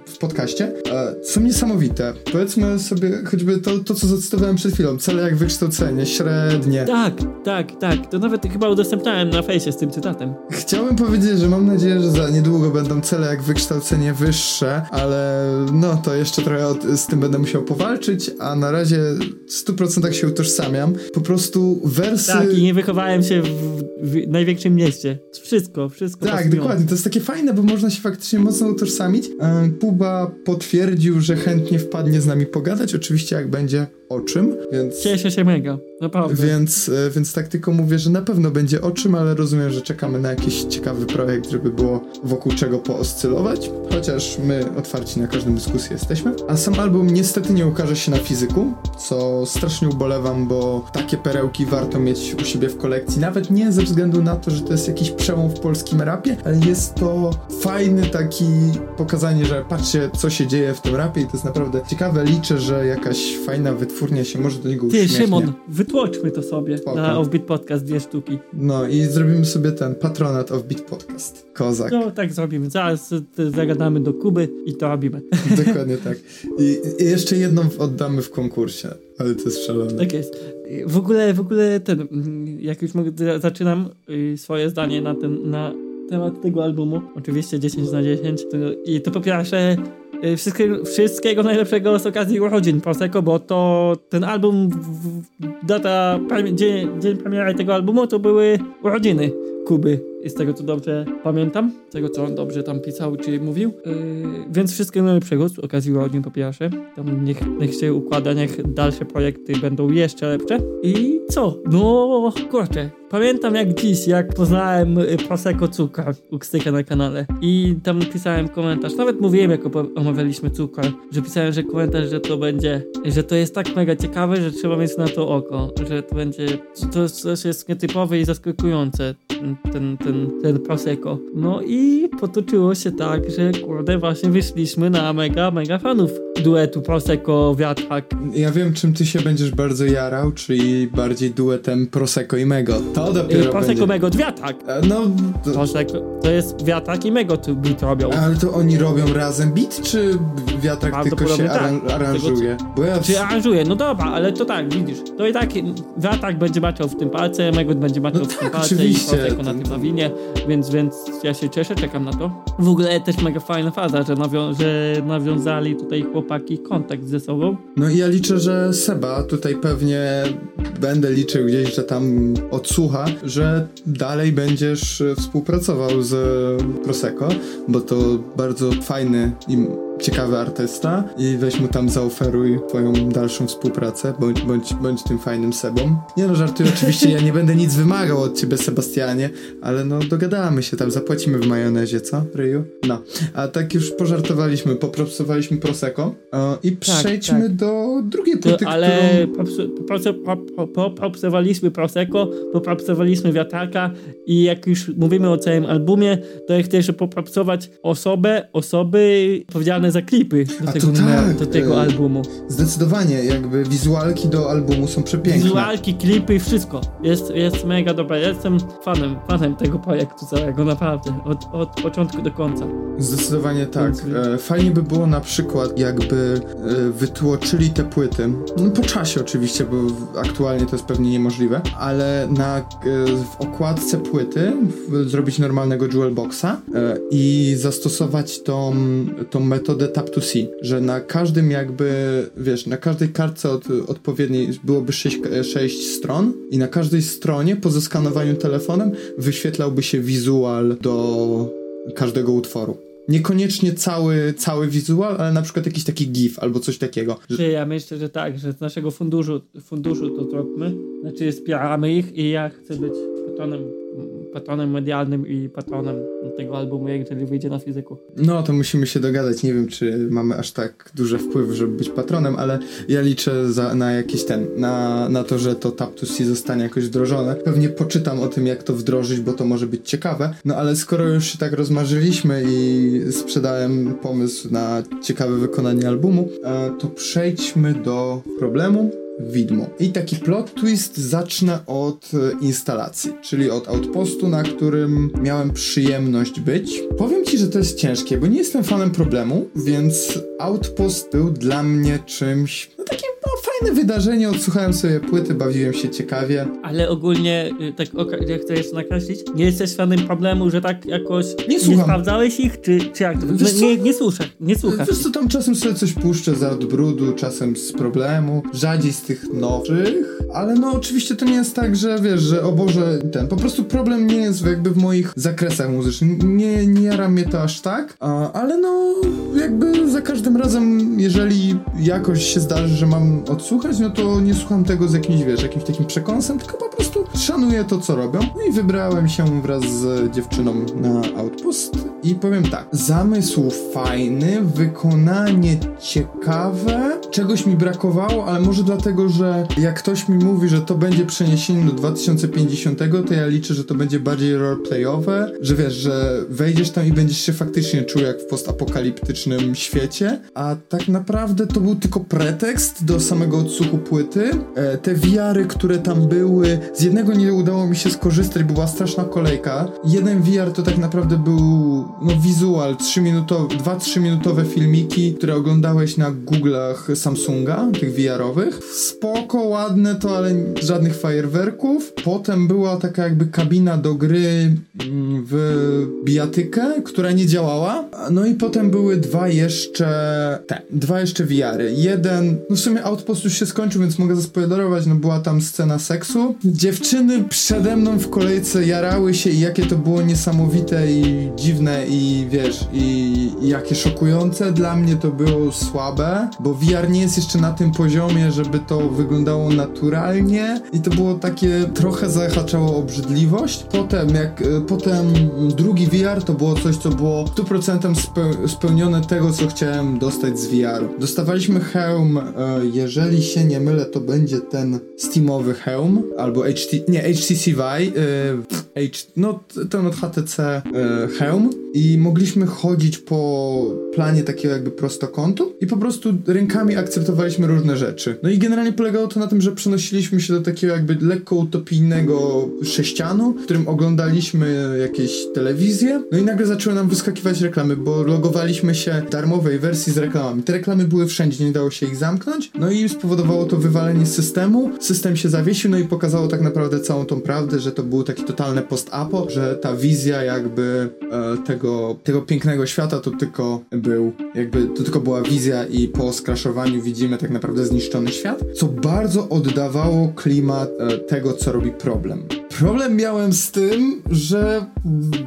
w podcaście, e, są niesamowite. Powiedzmy sobie choćby to, to, co zacytowałem przed chwilą. Cele jak wykształcenie, średnie. Tak, tak, tak. To nawet chyba udostępniałem na fejsie z tym cytatem. Chciałbym powiedzieć, że mam nadzieję, że za niedługo będą cele jak wykształcenie wyższe, ale no to jeszcze trochę od, z tym będę musiał powalczyć, a na razie w 100% się utożsamiam. Po prostu wersy... Tak, i nie wychowałem się w, w największym mieście. Wszystko, wszystko. Tak, dokładnie. To jest takie fajne, bo można się faktycznie mocno utożsamić. E, Kuba potwierdził, że chętnie wpadnie z nami pogadać. Oczywiście, jak będzie o czym, więc... Cieszę się mega, naprawdę. Więc, e, więc tak tylko mówię, że na pewno będzie o czym, ale rozumiem, że czekamy na jakiś ciekawy projekt, żeby było wokół czego pooscylować, chociaż my otwarci na każdą dyskusję jesteśmy. A sam album niestety nie ukaże się na fizyku, co strasznie ubolewam, bo takie perełki warto mieć u siebie w kolekcji, nawet nie ze względu na to, że to jest jakiś przełom w polskim rapie, ale jest to fajny taki pokazanie, że patrzcie, co się dzieje w tym rapie i to jest naprawdę ciekawe. Liczę, że jakaś fajna wytwórnia się może do niego Ty, uśmiechnie. Szymon, wytłoczmy to sobie Spoko. na Offbeat Podcast, dwie sztuki. No i zrobimy sobie ten patronat of Beat Podcast. Kozak. No, tak zrobimy. Zaraz zagadamy do Kuby i to robimy. Dokładnie tak. I, I jeszcze jedną oddamy w konkursie, ale to jest szalone. Tak jest. W ogóle, w ogóle ten, jak już mogę, za- zaczynam y, swoje zdanie na ten, na temat tego albumu, oczywiście 10 na 10, to, i to po pierwsze wszystkiego, wszystkiego najlepszego z okazji urodzin Prosecco, bo to ten album, data, dzień, dzień premiery tego albumu to były urodziny Kuby, z tego co dobrze pamiętam, z tego co on dobrze tam pisał czy mówił, yy, więc wszystkiego najlepszego z okazji urodzin po pierwsze, tam niech, niech się układa, niech dalsze projekty będą jeszcze lepsze. I co? No kurczę, pamiętam jak dziś, jak poznałem y, Prosecco Cukor u Kstyka na kanale. I tam napisałem komentarz, nawet mówiłem jak omawialiśmy cukor, że pisałem, że komentarz, że to będzie, że to jest tak mega ciekawe, że trzeba mieć na to oko, że to będzie, to coś jest nietypowe i zaskakujące, ten, ten, ten, ten Prosecco. No i potoczyło się tak, że kurde właśnie wyszliśmy na mega, mega fanów duetu Prosecco Wiatrak. Ja wiem, czym ty się będziesz bardzo jarał, czyli bardziej duetem Prosecco i Mego. To Y, dopiero Prosecco będzie... Mego Wiatrak. E, No, to, Prosecco, to jest Wiatrak i Mego tu beat robią. ale to oni robią razem beat, czy wiatrak tylko się Prawdopodobnie aran tak. aranżuje? Bo ja... Czy aranżuje? No dobra, ale to tak, widzisz. To i tak Wiatrak będzie maczał w tym palce, Megot będzie maczał No w tym tak, palce oczywiście. i Prosecco na tym nawinie, więc, więc ja się cieszę, czekam na to. W ogóle też mega fajna faza, że, nawią- że nawiązali tutaj chłopaki kontakt ze sobą. No i ja liczę, że Seba tutaj pewnie będę liczył gdzieś, że tam odsłucha, że dalej będziesz e, współpracował z Prosecco, bo to bardzo fajny i ciekawy artysta i weź mu tam zaoferuj twoją dalszą współpracę, bądź, bądź, bądź tym fajnym Sebą. Nie no, żartuję, oczywiście ja nie będę nic wymagał od ciebie, Sebastianie, ale no dogadamy się tam, zapłacimy w majonezie, co, Ryju? No, a tak już pożartowaliśmy, popropsowaliśmy Prosecco e, i przejdźmy tak. do drugiej płyty, ale którą... popsu- poproce- po- po- po- popsowaliśmy Prosecco, popsowaliśmy Wiatraka i jak już mówimy o całym albumie, to ja chcę jeszcze popopsować osobę, osoby odpowiedzialne za klipy do tego, to tak, do tego e, albumu. Zdecydowanie, jakby wizualki do albumu są przepiękne. Wizualki, klipy, wszystko. Jest, jest mega dobre. Ja jestem fanem, fanem tego projektu całego, naprawdę. Od, od początku do końca. Zdecydowanie tak. Więc- E, Fajnie by było na przykład, jakby e, wytłoczyli te płyty, no po czasie oczywiście, bo aktualnie to jest pewnie niemożliwe, ale na, w okładce płyty zrobić normalnego jewel boxa i zastosować tą, tą metodę tap to see, że na każdym jakby, wiesz, na każdej kartce od, odpowiedniej byłoby 6, sześć stron i na każdej stronie po zeskanowaniu telefonem wyświetlałby się wizual do każdego utworu. Niekoniecznie cały, cały wizual, ale na przykład jakiś taki gif albo coś takiego. Że- ja myślę, że tak, że z naszego funduszu, funduszu to zróbmy. Znaczy wspieramy ich i ja chcę być patronem, patronem medialnym i patronem tego albumu, jeżeli wyjdzie na fizyku. No, to musimy się dogadać. Nie wiem, czy mamy aż tak duży wpływ, żeby być patronem, ale ja liczę za, na jakiś ten, na, na to, że to Tap to zostanie jakoś wdrożone. Pewnie poczytam o tym, jak to wdrożyć, bo to może być ciekawe. No, ale skoro już się tak rozmarzyliśmy i sprzedałem pomysł na ciekawe wykonanie albumu, e, to przejdźmy do problemu, widmo. I taki plot twist zacznę od e, instalacji, czyli od outpostu, na którym miałem przyjemność być. Powiem ci, że to jest ciężkie, bo nie jestem fanem problemu, więc outpost był dla mnie czymś, no takim no, fajne wydarzenie, odsłuchałem sobie płyty, bawiłem się ciekawie. Ale ogólnie, y, tak oka- ja chcę jeszcze nakreślić, nie jesteś fanem problemu, że tak jakoś Nie słucham. sprawdzałeś ich, czy, czy jak to? Wiesz co? nie, nie słuchasz, nie słuchasz. Wiesz co, tam czasem sobie coś puszczę za odbrudu, czasem z problemu, rzadziej z tych nowszych, ale no oczywiście to nie jest tak, że wiesz, że o Boże, ten, po prostu problem nie jest jakby w moich zakresach muzycznych, nie, nie jara mnie to aż tak, a, ale no jakby za każdym razem, jeżeli jakoś się zdarzy, że mam odsłuchać, słuchać, no to nie słucham tego z jakimś, wiesz, jakimś takim przekąsem, tylko po prostu szanuję to, co robią. No i wybrałem się wraz z dziewczyną na Outpost i powiem tak, zamysł fajny, wykonanie ciekawe, czegoś mi brakowało, ale może dlatego, że jak ktoś mi mówi, że to będzie przeniesienie do 2050, to ja liczę, że to będzie bardziej roleplayowe, że wiesz, że wejdziesz tam i będziesz się faktycznie czuł jak w postapokaliptycznym świecie, a tak naprawdę to był tylko pretekst do samego odsłuchu płyty. E, te wiary, które tam były, z jednego nie udało mi się skorzystać, była straszna kolejka. Jeden VR to tak naprawdę był no wizual, 2-3 minutowe filmiki, które oglądałeś na Google'ach Samsunga, tych VR-owych. Spoko, ładne to, ale żadnych fajerwerków. Potem była taka jakby kabina do gry mm, w bijatykę, która nie działała. No i potem były dwa jeszcze te, dwa jeszcze VR-y. Jeden, no w sumie Outpost już się skończył, więc mogę zaspoilerować, no była tam scena seksu. Dziewczyny przede mną w kolejce jarały się i jakie to było niesamowite i dziwne i wiesz, i, i jakie szokujące. Dla mnie to było słabe, bo VR nie jest jeszcze na tym poziomie, żeby to wyglądało naturalnie i to było takie, trochę zahaczało obrzydliwość. Potem, jak, e, potem drugi VR to było coś, co było 100% speł spełnione tego, co chciałem dostać z VR-u. Dostawaliśmy hełm, e, jeżeli się nie mylę, to będzie ten Steamowy hełm, albo HT, nie, HTC Vive, H, no ten od HTC hełm i mogliśmy chodzić po planie takiego jakby prostokątu i po prostu rękami akceptowaliśmy różne rzeczy. No i generalnie polegało to na tym, że przenosiliśmy się do takiego jakby lekko utopijnego sześcianu, w którym oglądaliśmy jakieś telewizje, no i nagle zaczęły nam wyskakiwać reklamy, bo logowaliśmy się w darmowej wersji z reklamami. Te reklamy były wszędzie, nie dało się ich zamknąć, no i spowodowało to wywalenie systemu. System się zawiesił, no i pokazało tak naprawdę całą tą prawdę, że to było takie totalne post-apo, że ta wizja jakby e, tego, tego pięknego świata to tylko był, jakby to tylko była wizja i po skraszowaniu widzimy tak naprawdę zniszczony świat, co bardzo oddawało klimat e, tego, co robi problem. Problem miałem z tym, że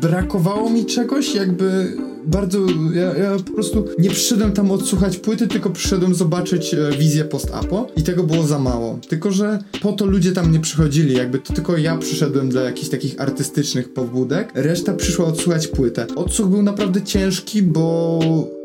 brakowało mi czegoś, jakby bardzo. Ja, ja po prostu nie przyszedłem tam odsłuchać płyty, tylko przyszedłem zobaczyć e, wizję post-apo i tego było za mało. Tylko, że po to ludzie tam nie przychodzili, jakby to tylko ja przyszedłem dla jakichś takich artystycznych pobudek, reszta przyszła odsłuchać płytę. Odsłuch był naprawdę ciężki, bo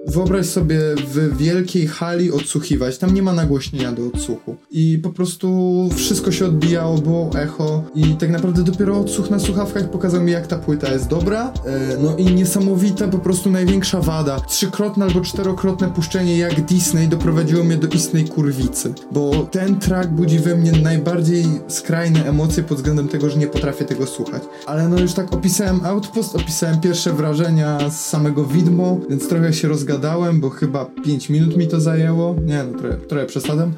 Wyobraź sobie w wielkiej hali odsłuchiwać, tam nie ma nagłośnienia do odsłuchu. I po prostu wszystko się odbijało, było echo i tak naprawdę dopiero odsłuch na słuchawkach pokazał mi jak ta płyta jest dobra. E, no i niesamowita, po prostu największa wada. Trzykrotne albo czterokrotne puszczenie jak Disney doprowadziło mnie do istnej kurwicy. Bo ten track budzi we mnie najbardziej skrajne emocje pod względem tego, że nie potrafię tego słuchać. Ale no już tak opisałem Outpost, opisałem pierwsze wrażenia z samego widmo, więc trochę się rozgadałem gadałem, bo chyba 5 minut mi to zajęło. Nie no, trochę, trochę przesadzam.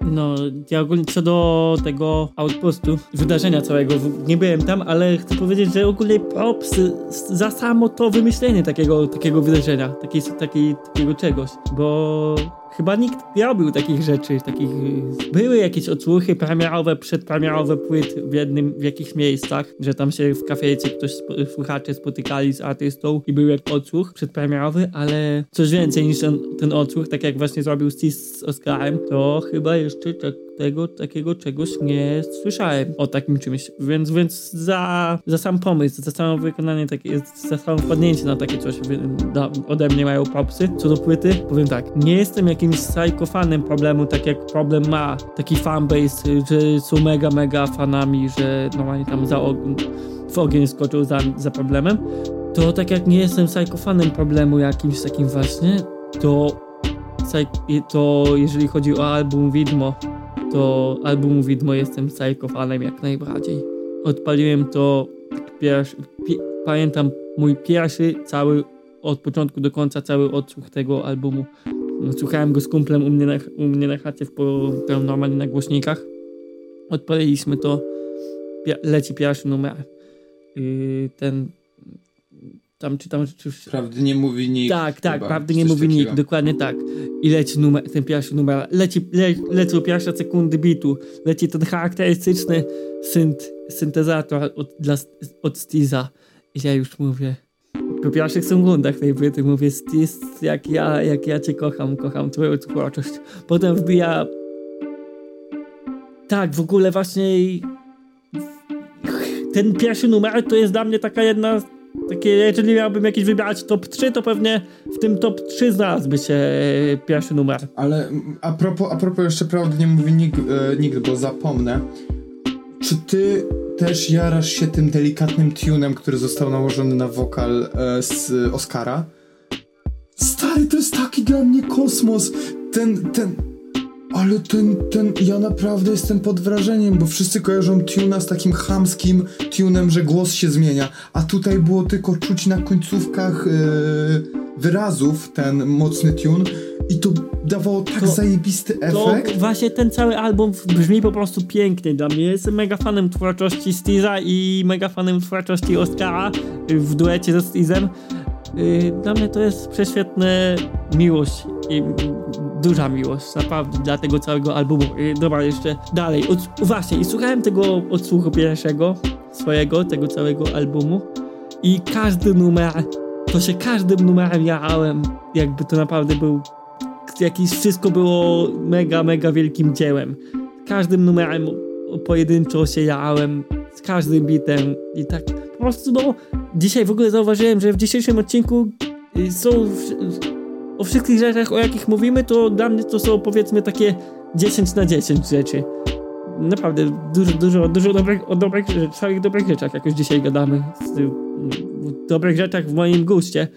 No, ja ogólnie co do tego outpostu, wydarzenia całego, nie byłem tam, ale chcę powiedzieć, że ogólnie props za samo to wymyślenie takiego, takiego wydarzenia, takiej, takiej, takiego czegoś, bo chyba nikt nie robił takich rzeczy, takich... Były jakieś odsłuchy premierowe, przedpremierowe płyt w jednym, w jakichś miejscach, że tam się w kafejce ktoś, słuchacze spotykali z artystą i był jak odsłuch przedpremierowy, ale coś więcej niż ten, ten odsłuch, tak jak właśnie zrobił Steve z Oscarem, to chyba jeszcze tak tego takiego czegoś nie słyszałem o takim czymś. Więc, więc za, za sam pomysł, za samo wykonanie takie, za samo wpadnięcie na takie coś ode mnie mają popsy. Co do płyty, powiem tak, nie jestem jakimś psychofanem problemu, tak jak problem ma taki fanbase, że są mega, mega fanami, że normalnie tam za w ogień skoczył za, za problemem. To tak jak nie jestem psychofanem problemu jakimś takim właśnie, to to jeżeli chodzi o album Widmo, to album widmo jestem psychofanem jak najbardziej. Odpaliłem to pierwszy, pi, pamiętam mój pierwszy cały, od początku do końca cały odsłuch tego albumu. Słuchałem go z kumplem u mnie na, u mnie na chacie w, normalnie na głośnikach. Odpaliliśmy to, leci pierwszy numer. Yy, ten tam czytam rzeczy. Prawdy nie mówi nikt. Tak, tak, chyba, prawdy nie mówi nikt, dokładnie tak. I leci numer, ten pierwszy numer, leci, le, lecą pierwsze sekundy bitu, leci ten charakterystyczny synt, syntezator od, dla, od Stiza. I ja już mówię, po pierwszych sekundach tej płyty mówię Stis, jak ja, jak ja cię kocham, kocham twoją twórczość. Potem wbija tak, w ogóle właśnie ten pierwszy numer to jest dla mnie taka jedna takie, jeżeli miałbym jakiś wybierać top 3, to pewnie w tym top 3 znalazłby się e, pierwszy numer. Ale a propos, a propos jeszcze prawdy nie mówi nikt, e, nikt, bo zapomnę. Czy ty też jarasz się tym delikatnym tunem, który został nałożony na wokal e, z Oscara? Stary, to jest taki dla mnie kosmos. Ten, ten, ale ten, ten, ja naprawdę jestem pod wrażeniem, bo wszyscy kojarzą tuna z takim chamskim tunem, że głos się zmienia, a tutaj było tylko czuć na końcówkach yy, wyrazów ten mocny tune i to dawało tak to, zajebisty efekt. To właśnie ten cały album brzmi po prostu pięknie dla mnie. Jestem mega fanem twórczości Steeza i mega fanem twórczości Oscara w duecie ze Steezem. Y, dla mnie to jest prześwietna miłość i duża miłość, naprawdę, dla tego całego albumu. I dobra, jeszcze dalej. Właśnie, i słuchałem tego odsłuchu pierwszego swojego, tego całego albumu i każdy numer, to się każdym numerem jarałem, jakby to naprawdę był jakiś, wszystko było mega, mega wielkim dziełem. Każdym numerem pojedynczo się jarałem, z każdym bitem i tak po prostu, no, dzisiaj w ogóle zauważyłem, że w dzisiejszym odcinku y, są o wszystkich rzeczach, o jakich mówimy, to dla mnie to są powiedzmy takie 10 na 10 rzeczy. Naprawdę dużo, dużo, dużo dobrych, o dobrych, całych dobrych rzeczach jakoś dzisiaj gadamy. W dobrych rzeczach w moim guście.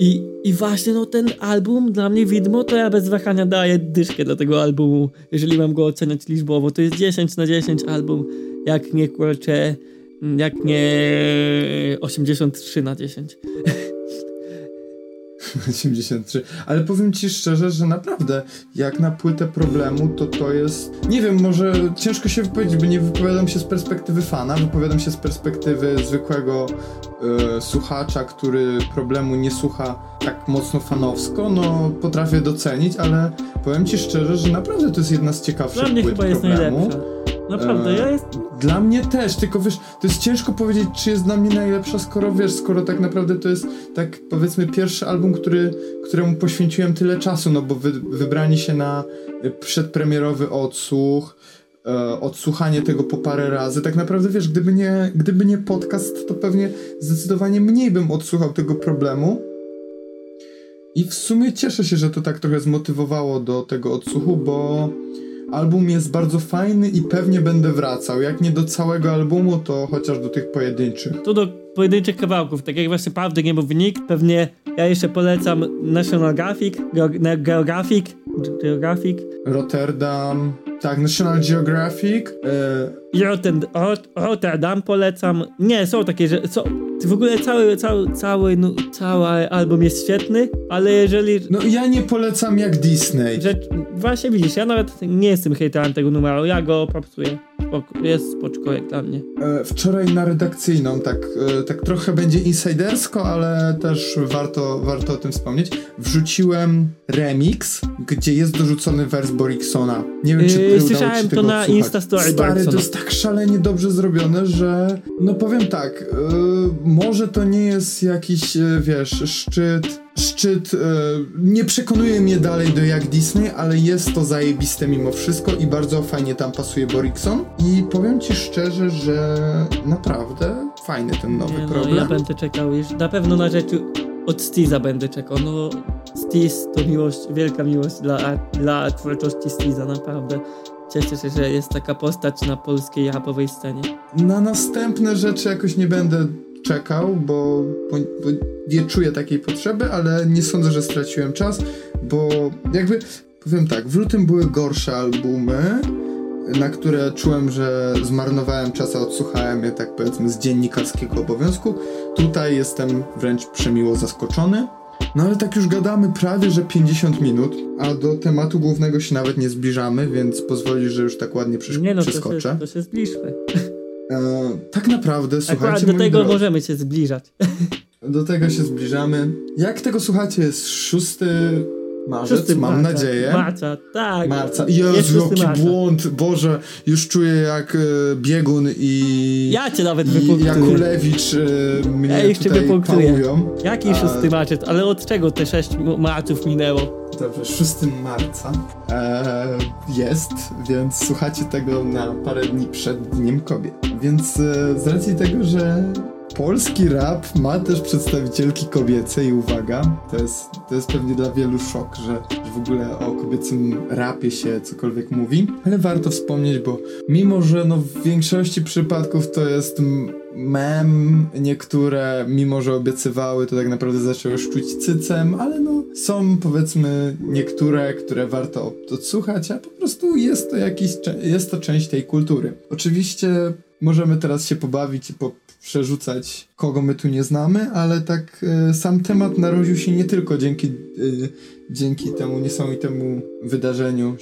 I, I właśnie no ten album dla mnie widmo, to ja bez wahania daję dyszkę do tego albumu, jeżeli mam go oceniać liczbowo. To jest 10 na 10 album, jak nie kurczę, jak nie 83 na 10. 83. Ale powiem ci szczerze, że naprawdę, jak na płytę problemu, to to jest. Nie wiem, może ciężko się wypowiedzieć, bo nie wypowiadam się z perspektywy fana, wypowiadam się z perspektywy zwykłego e, słuchacza, który problemu nie słucha tak mocno fanowsko. No, potrafię docenić, ale powiem ci szczerze, że naprawdę to jest jedna z ciekawszych Dla mnie płyt chyba problemu. jest najlepsza. Naprawdę, ja jest... Dla mnie też, tylko wiesz, to jest ciężko powiedzieć, czy jest dla mnie najlepsza, skoro wiesz, skoro tak naprawdę to jest tak powiedzmy pierwszy album, który, któremu poświęciłem tyle czasu, no bo wy, wybrani się na y, przedpremierowy odsłuch, e, odsłuchanie tego po parę razy. Tak naprawdę wiesz, gdyby nie, gdyby nie podcast, to pewnie zdecydowanie mniej bym odsłuchał tego problemu. I w sumie cieszę się, że to tak trochę zmotywowało do tego odsłuchu, bo Album jest bardzo fajny i pewnie będę wracał. Jak nie do całego albumu, to chociaż do tych pojedynczych. To do pojedynczych kawałków, tak jak właśnie prawdy nie mówi nikt. Pewnie ja jeszcze polecam National Geographic, Geographic, Geographic. Rotterdam, tak, National Geographic. E... Rotterdam polecam. Nie, są takie, że są, w ogóle cały, cały, cały, no, cały album jest świetny, ale jeżeli... No ja nie polecam jak Disney. Że, właśnie widzisz, ja nawet nie jestem hejterem tego numeru, ja go popsuję. Jest spoczko jak dla mnie. E, wczoraj na redakcyjną, tak, e, tak trochę będzie insidersko, ale też warto, warto o tym wspomnieć. Wrzuciłem remix, gdzie jest dorzucony wers Boriksona. Nie wiem, czy yy, Słyszałem to na Instastory Stary, to jest tak szalenie dobrze zrobione, że no powiem tak, yy, może to nie jest jakiś, wiesz, szczyt szczyt e, nie przekonuje mnie dalej do jak Disney, ale jest to zajebiste mimo wszystko i bardzo fajnie tam pasuje Borikson. I powiem ci szczerze, że naprawdę fajny ten nowy nie, no, problem. Ja będę czekał już, na pewno na rzeczy od Steeza będę czekał. No, Steez to miłość, wielka miłość dla, dla twórczości Steeza, naprawdę. Cieszę się, że jest taka postać na polskiej rapowej scenie. Na następne rzeczy jakoś nie będę czekał, bo, bo, bo, nie czuję takiej potrzeby, ale nie sądzę, że straciłem czas, bo jakby powiem tak, w lutym były gorsze albumy, na które czułem, że zmarnowałem czas, a odsłuchałem je tak powiedzmy z dziennikarskiego obowiązku. Tutaj jestem wręcz przemiło zaskoczony. No ale tak już gadamy prawie, że 50 minut, a do tematu głównego się nawet nie zbliżamy, więc pozwolisz, że już tak ładnie przesz- nie no, przeskoczę. To się, to się zbliżmy. E, tak naprawdę, słuchajcie. Akurat do tego drodzy, możemy się zbliżać. Do tego się zbliżamy. Jak tego słuchacie, jest 6 Marzec, Szósty mam marca. nadzieję. Marca, tak. Marca. Jest Jezu, jaki marca. błąd. Boże, już czuję jak e, biegun i... Ja cię nawet wypunktuję. Jakulewicz e, mnie Ja jeszcze tutaj wypunktuję. pałują. Jaki A- szósty marzec? Ale od czego te sześć marców minęło? Dobrze, 6 marca e, jest, więc słuchacie tego na parę dni przed Dniem Kobiet. Więc e, z racji tego, że polski rap ma też przedstawicielki kobiece i uwaga, to jest, to jest pewnie dla wielu szok, że, w ogóle o kobiecym rapie się cokolwiek mówi, ale warto wspomnieć, bo mimo, że no w większości przypadków to jest mem, niektóre mimo, że obiecywały, to tak naprawdę zaczęły szczuć cycem, ale no są powiedzmy niektóre, które warto odsłuchać, a po prostu jest to jakiś, jest to część tej kultury. Oczywiście możemy teraz się pobawić i przerzucać, kogo my tu nie znamy, ale tak e, sam temat narodził się nie tylko dzięki, e, dzięki temu niesamowitemu wydarzeniu,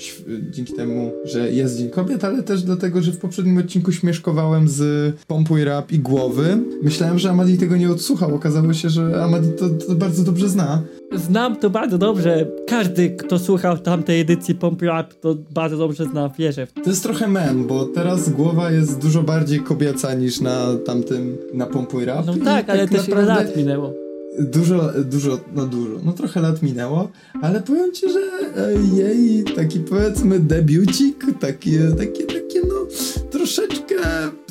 dzięki temu, że jest Dzień Kobiet, ale też dlatego, że w poprzednim odcinku śmieszkowałem z Pompuj Rap i Głowy. Myślałem, że Amadi tego nie odsłuchał, okazało się, że Amadi to, to bardzo dobrze zna. Znam to bardzo dobrze. Każdy, kto słuchał tamtej edycji Pomp Rap, to bardzo dobrze zna, wierzę to. Jest trochę mem, bo teraz głowa jest dużo bardziej kobieca niż na tamtym, na Pompuj Rap. No I tak, ale też ile naprawdę- lat minęło. Dużo, dużo, no dużo, no trochę lat minęło, ale powiem ci, że e, jej taki powiedzmy debiucik, takie, takie, takie no troszeczkę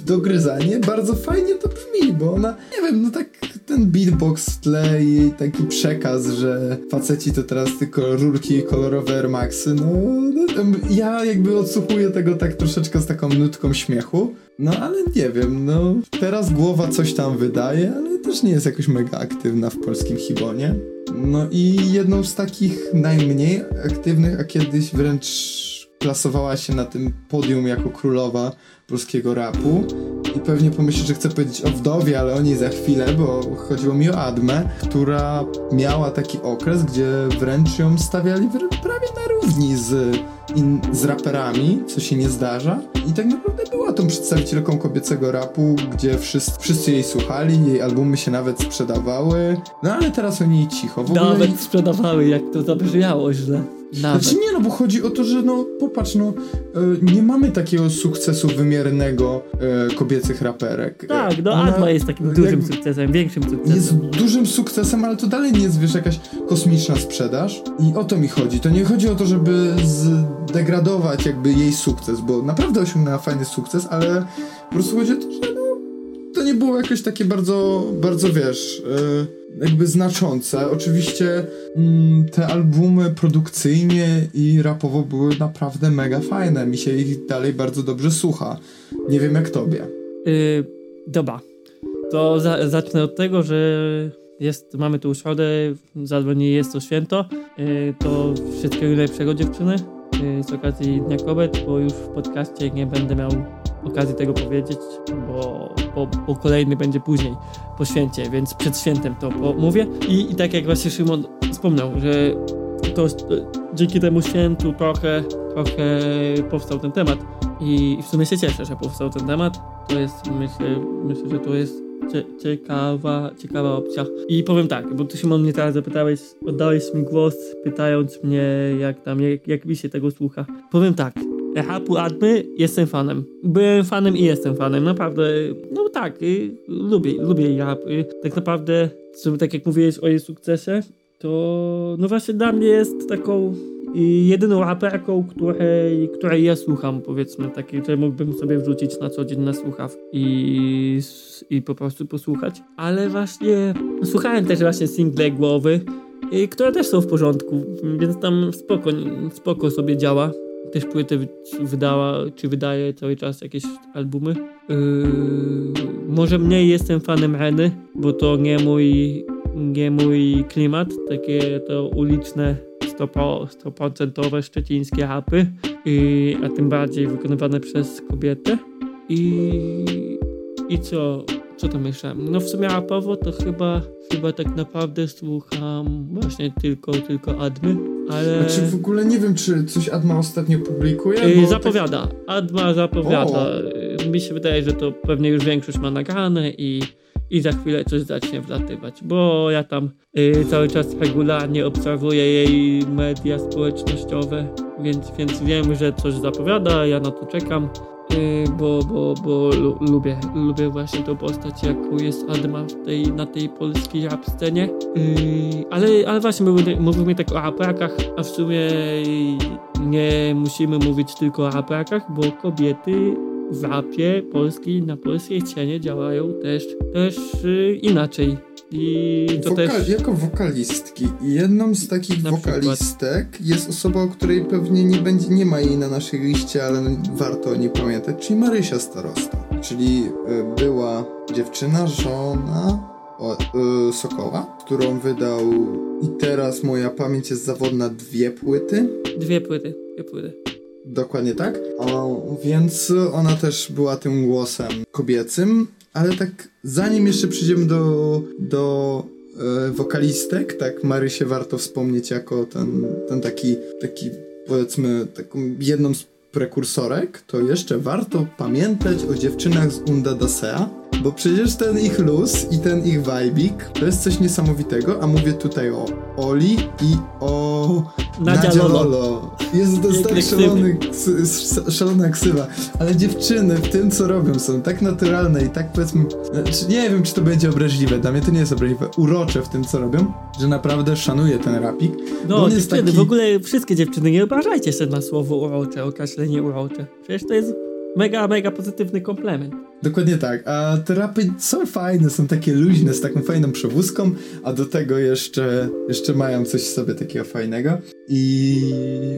dogryzanie, bardzo fajnie to brzmi, bo ona, nie wiem, no tak ten beatbox w tle i taki przekaz, że faceci to teraz tylko rurki i kolorowe Air Maxy, no, no ja jakby odsłuchuję tego tak troszeczkę z taką nutką śmiechu, no ale nie wiem, no teraz głowa coś tam wydaje, ale też nie jest jakoś mega aktywna w polskim hibonie. No i jedną z takich najmniej aktywnych, a kiedyś wręcz plasowała się na tym podium jako królowa polskiego rapu. I pewnie pomyślisz, że chcę powiedzieć o wdowie, ale o niej za chwilę, bo chodziło mi o Admę, która miała taki okres, gdzie wręcz ją stawiali prawie na równi z, in, z raperami, co się nie zdarza. I tak naprawdę była tą przedstawicielką kobiecego rapu, gdzie wszyscy, wszyscy jej słuchali, jej albumy się nawet sprzedawały. No ale teraz o niej cicho. W ogóle Nawet sprzedawały, jak to zabrzmiało źle. Nawet. znaczy nie, no bo chodzi o to, że no popatrz, no e, nie mamy takiego sukcesu wymiernego e, kobiecych raperek. Tak, no Ona Adma jest takim dużym jakby sukcesem, większym sukcesem. Jest dużym sukcesem, ale to dalej nie jest, wiesz, jakaś kosmiczna sprzedaż. I o to mi chodzi. To nie chodzi o to, żeby zdegradować jakby jej sukces, bo naprawdę osiągnęła fajny sukces, ale po prostu chodzi o to, że to nie było jakieś takie bardzo, bardzo wiesz, e, jakby znaczące. Oczywiście mm, te albumy produkcyjnie i rapowo były naprawdę mega fajne. Mi się ich dalej bardzo dobrze słucha. Nie wiem jak tobie. Yy, dobra. To za, zacznę od tego, że jest, mamy tu środę, za jest to święto. Yy, to wszystkiego najlepszego dziewczyny yy, z okazji Dnia Kobiet, bo już w podcaście nie będę miał okazji tego powiedzieć, bo, bo, bo kolejny będzie później po święcie, więc przed świętem to mówię. I, I tak jak właśnie Szymon wspomniał, że to, to dzięki temu świętu trochę, trochę powstał ten temat. I w sumie się cieszę, że powstał ten temat. To jest, myślę, myślę że to jest cie, ciekawa, ciekawa opcja. I powiem tak, bo ty Szymon mnie teraz zapytałeś, oddałeś mi głos, pytając mnie, jak tam, jak, jak mi się tego słucha. Powiem tak, rapu Admy jestem fanem. Byłem fanem i jestem fanem, naprawdę. No tak, y, lubię, lubię rap. Y, tak naprawdę, tak jak mówiłeś o jej sukcesie, to no właśnie dla mnie jest taką y, jedyną raperką, której, której ja słucham, powiedzmy, takiej, że mógłbym sobie wrzucić na co dzień na słuchaw i, i po prostu posłuchać. Ale właśnie słuchałem też właśnie single głowy, które też są w porządku, więc tam spoko, spoko sobie działa. Też płyty wy- wydała, czy wydaje cały czas jakieś albumy. Yy, może mniej jestem fanem Reny, bo to nie mój, nie mój klimat. Takie to uliczne, 100%, 100% szczecińskie rapy, yy, a tym bardziej wykonywane przez kobietę. I, i co? Co tam jeszcze? No w sumie rapowo to chyba, chyba tak naprawdę słucham właśnie tylko, tylko Admy, ale... Znaczy w ogóle nie wiem, czy coś Adma ostatnio publikuje. Yy, bo tak- zapowiada. Adma zapowiada. O. Yy, Mi się wydaje, że to pewnie już większość ma nagrane i, i za chwilę coś zacznie wlatywać, bo ja tam y, cały czas regularnie obserwuję jej media społecznościowe, więc, więc wiem, że coś zapowiada, ja na to czekam. Y, bo, bo, bo lubię, lubię właśnie tą postać, jaką jest Adma w tej, na tej polskiej rap scenie. Y, ale, ale właśnie mówimy, tak o aprakach, a w sumie nie musimy mówić tylko o aprakach, bo kobiety w rapie polskiej, na polskiej scenie działają też, też y, inaczej. I to Woka też... Jako wokalistki. Jedną z takich na wokalistek przykład. jest osoba, o której pewnie nie będzie, nie ma jej na naszej liście, ale warto o niej pamiętać, czyli Marysia Starosta. Czyli y, była dziewczyna, żona o, y, Sokoła, którą wydał i teraz moja pamięć jest zawodna dwie płyty. Dwie płyty, dwie płyty. Dokładnie tak. O, więc ona też była tym głosem kobiecym, ale tak zanim jeszcze przejdziemy do, do e, wokalistek, tak Marysię warto wspomnieć jako ten, ten taki, taki powiedzmy taką jedną z prekursorek, to jeszcze warto pamiętać o dziewczynach z Unda Dasea, bo przecież ten ich luz i ten ich vibik to jest coś niesamowitego, a mówię tutaj o Oli i o Nadia, Nadia Lolo. Lolo. Jest to jest tak szalony, szalona ksywa, ale dziewczyny w tym co robią są tak naturalne i tak powiedzmy, znaczy nie wiem czy to będzie obraźliwe, dla mnie to nie jest obraźliwe, urocze w tym co robią, że naprawdę szanuję ten rapik. No dziewczyny, taki... w ogóle wszystkie dziewczyny, nie obrażajcie się na słowo urocze, określenie urocze. Przecież to jest mega, mega pozytywny komplement. Dokładnie tak, a te rapy są fajne, są takie luźne, z taką fajną przewózką, a do tego jeszcze, jeszcze mają coś w sobie takiego fajnego. I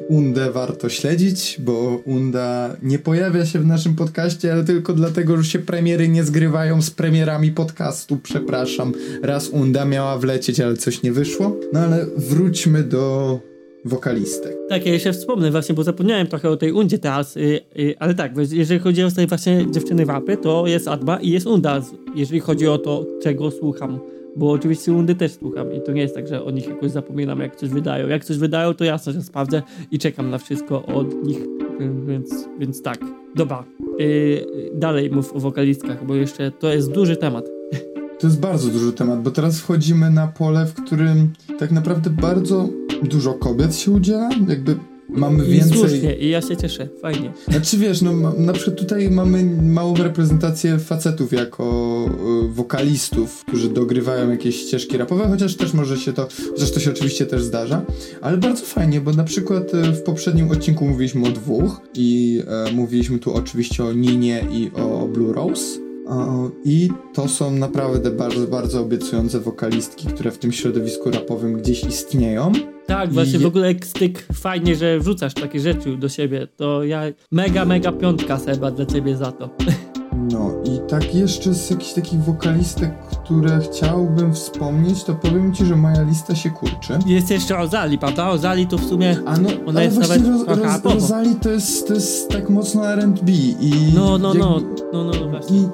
Undę warto śledzić, bo Unda nie pojawia się w naszym podcaście, ale tylko dlatego, że się premiery nie zgrywają z premierami podcastu, przepraszam. Raz Unda miała wlecieć, ale coś nie wyszło. No ale wróćmy do wokalistek. Tak, ja jeszcze wspomnę właśnie, bo zapomniałem trochę o tej Undzie teraz, yy, yy, ale tak, jeżeli chodzi o te właśnie dziewczyny wapy, to jest Adba i jest Unda, jeżeli chodzi o to, czego słucham. Bo oczywiście Undy też słucham i to nie jest tak, że o nich jakoś zapominam, jak coś wydają. Jak coś wydają, to jasno, że sprawdzę i czekam na wszystko od nich, więc, więc tak. Dobra, dalej mów o wokalistkach, bo jeszcze to jest duży temat. To jest bardzo duży temat, bo teraz wchodzimy na pole, w którym tak naprawdę bardzo dużo kobiet się udziela, jakby mamy I więcej... Słusznie, i ja się cieszę, fajnie. Znaczy wiesz, no na przykład tutaj mamy małą reprezentację facetów jako y, wokalistów, którzy dogrywają jakieś ścieżki rapowe, chociaż też może się to, chociaż to się oczywiście też zdarza, ale bardzo fajnie, bo na przykład y, w poprzednim odcinku mówiliśmy o dwóch i y, mówiliśmy tu oczywiście o Ninie i o Blue Rose, i to są naprawdę bardzo, bardzo obiecujące wokalistki, które w tym środowisku rapowym gdzieś istnieją. Tak, właśnie w ogóle styk fajnie, że wrzucasz takie rzeczy do siebie. To ja mega, mega piątka Seba dla ciebie za to. No i tak jeszcze z jakichś takich wokalistek, które chciałbym wspomnieć, to powiem ci, że moja lista się kurczy. Jest jeszcze Ozali, prawda? Ozali to w sumie A no, ona jest nawet roz, roz, Ozali to jest, to jest tak mocno R&B i... No, no, no, no, no, właśnie. I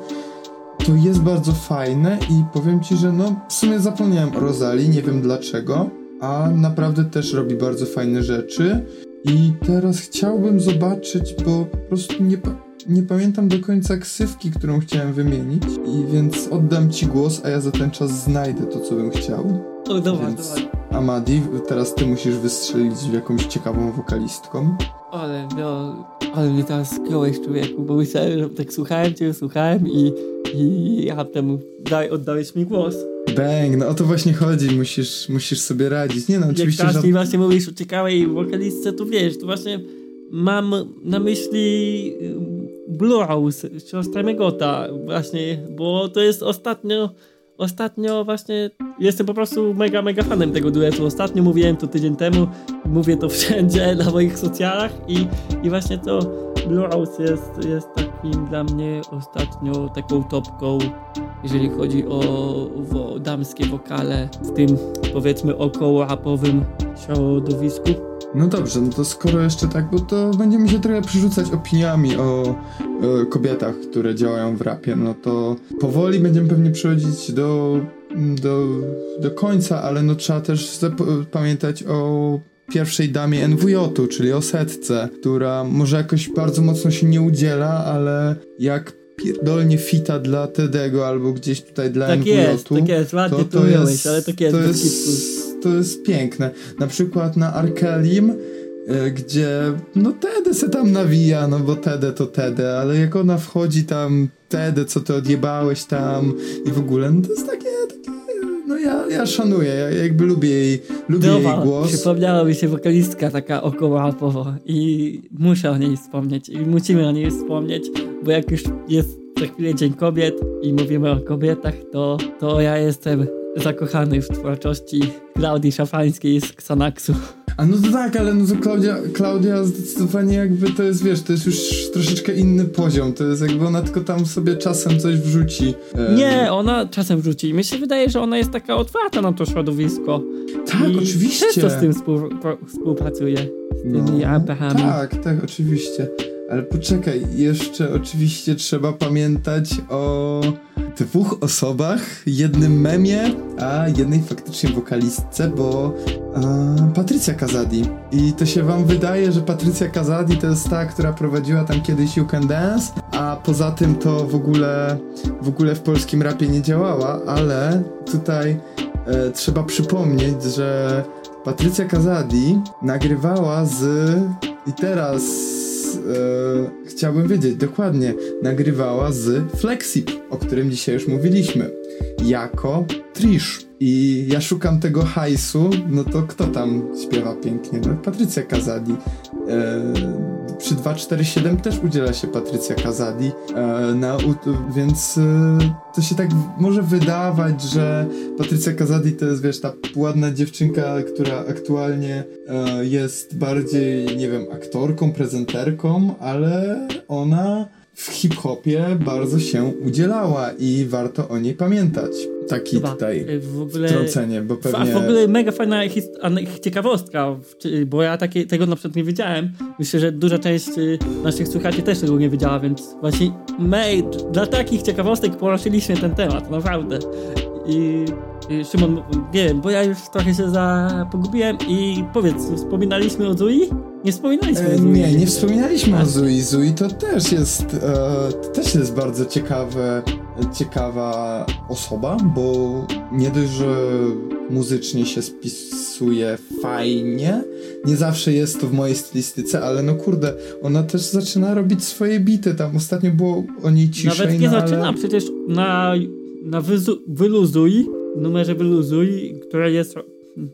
to jest bardzo fajne i powiem ci, że no w sumie zapomniałem o Rosali, nie wiem dlaczego, a naprawdę też robi bardzo fajne rzeczy i teraz chciałbym zobaczyć, bo po prostu nie, nie pamiętam do końca ksywki, którą chciałem wymienić i więc oddam ci głos, a ja za ten czas znajdę to, co bym chciał. O, dobra, więc... dobra. Amadi, teraz ty musisz wystrzelić jakąś ciekawą wokalistką. Ale no, ale mnie teraz skrołeś człowieku, bo myślałem, że tak słuchałem cię, słuchałem i, i ja tam daj, oddałeś mi głos. Bang, no o to właśnie chodzi, musisz, musisz sobie radzić. Nie no, oczywiście, Jak że... właśnie mówisz o ciekawej wokalistce, to wiesz, to właśnie mam na myśli Blue House, siostra Megota właśnie, bo to jest ostatnio ostatnio właśnie jestem po prostu mega, mega fanem tego duetu. Ostatnio mówiłem to tydzień temu, mówię to wszędzie na moich socjalach i, i właśnie to Blue House jest, jest takim dla mnie ostatnio taką topką, jeżeli chodzi o, o damskie wokale w tym powiedzmy około rapowym środowisku. No dobrze, no to skoro jeszcze tak, bo to będziemy się trochę przerzucać opiniami o, o kobietach, które działają w rapie, no to powoli będziemy pewnie przechodzić do, do, do końca, ale no trzeba też pamiętać o pierwszej damie NWJ-u, czyli o setce, która może jakoś bardzo mocno się nie udziela, ale jak pierdolnie fita dla Tedego albo gdzieś tutaj dla Tak NWJ-u, jest, tak jest, ładnie to, to, ująłeś, jest, ale tak jest, to bez jest, to jest piękne. Na przykład na Arkelim, e, gdzie no Tede se tam nawija, no bo Tede to Tede, ale jak ona wchodzi tam, Tede, co ty odjebałeś tam i w ogóle, no to jest takie, takie no ja, ja szanuję, ja jakby lubię jej, lubię Dobra, jej głos. przypomniała mi się wokalistka taka około rapowo i muszę o niej wspomnieć i musimy o niej wspomnieć, bo jak już jest za chwilę Dzień Kobiet i mówimy o kobietach, to, to ja jestem zakochany w twórczości Klaudii Szafańskiej z Xanaxu. A no to tak, ale no to Klaudia, Klaudia zdecydowanie jakby to jest, wiesz, to jest już troszeczkę inny poziom, to jest jakby ona tylko tam sobie czasem coś wrzuci. Nie, ona czasem wrzuci. Mi się wydaje, że ona jest taka otwarta na to środowisko. Tak, I oczywiście. Często z tym współ, współpracuje. Z tymi Abrahami. Tak, tak, oczywiście. Ale poczekaj, jeszcze oczywiście trzeba pamiętać o dwóch osobach, jednym memie, a jednej faktycznie wokalistce, bo e, Patrycja Kazadi. I to się wam wydaje, że Patrycja Kazadi to jest ta, która prowadziła tam kiedyś You Can Dance, a poza tym to w ogóle w ogóle w polskim rapie nie działała, ale tutaj e, trzeba przypomnieć, że Patrycja Kazadi nagrywała z i teraz e, chciałbym wiedzieć dokładnie, nagrywała z Flexip, o którym dzisiaj już mówiliśmy, jako Trish. I ja szukam tego hajsu, no to kto tam śpiewa pięknie? No Patrycja Kazadi. E, przy 247 też udziela się Patrycja Kazadi, e, na, więc e, to się tak może wydawać, że Patrycja Kazadi to jest, wiesz, ta ładna dziewczynka, która aktualnie e, jest bardziej, nie wiem, aktorką, prezenterką, ale ona w hip-hopie bardzo się udzielała i warto o niej pamiętać. Taki Chyba, tutaj y, w ogóle, bo A pewnie... w ogóle mega fajna ciekawostka, bo ja takie, tego na przykład nie wiedziałem. Myślę, że duża część y, naszych słuchaczy też tego nie wiedziała, więc właśnie my dla takich ciekawostek poruszyliśmy ten temat, naprawdę. I Szymon, nie wiem, bo ja już trochę się za pogubiłem i powiedz, wspominaliśmy o Zui? Nie wspominaliśmy E, o Zui. nie, nie wspominaliśmy o Zui. Zui to też jest, e, to też jest bardzo ciekawe, ciekawa osoba, bo nie dość, że muzycznie się spisuje fajnie, nie zawsze jest to w mojej stylistyce, ale no kurde, ona też zaczyna robić swoje bity, tam ostatnio było o niej ciszej, Nawet nie no, zaczyna, ale... przecież na, na wyzu, Wyluzuj, numerze Wyluzuj, który jest ro-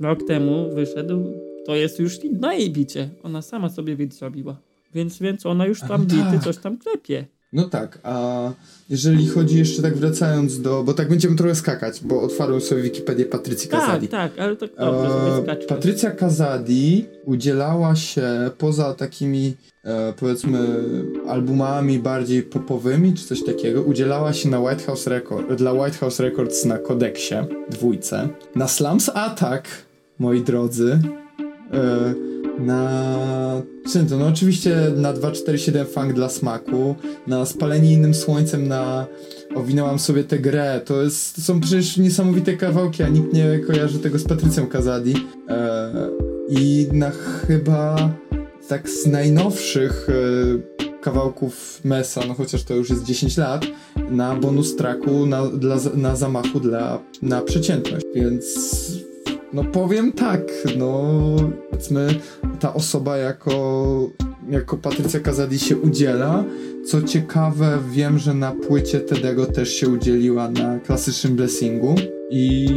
rok temu wyszedł, to jest już na jej bicie. Ona sama sobie bit zrobiła. Więc, więc ona już tam bity, tak. coś tam klepie. No tak, a jeżeli chodzi jeszcze tak wracając do, bo tak będziemy trochę skakać, bo otwarłem sobie Wikipedię Patrycji Kazadi. Tak, tak, ale tak dobrze, E. Patrycja Kazadi udzielała się poza takimi e, powiedzmy albumami bardziej popowymi czy coś takiego, udzielała się na White House Record, dla White House Records na Kodeksie dwójce, na Slums Attack, moi drodzy, e, na czym to? No oczywiście na 247 Funk dla smaku, na Spalenie innym słońcem, na Owinęłam sobie tę grę. To, jest, to są przecież niesamowite kawałki, a nikt nie kojarzy tego z Patrycją Kazadi. E, I na chyba tak z najnowszych e, kawałków Mesa, no chociaż to już jest 10 lat, na bonus tracku na, dla, na zamachu dla, na przeciętność. Więc no powiem tak, no powiedzmy ta osoba jako, jako Patrycja Kazadi się udziela. Co ciekawe, wiem, że na płycie Tedego też się udzieliła na klasycznym blessingu i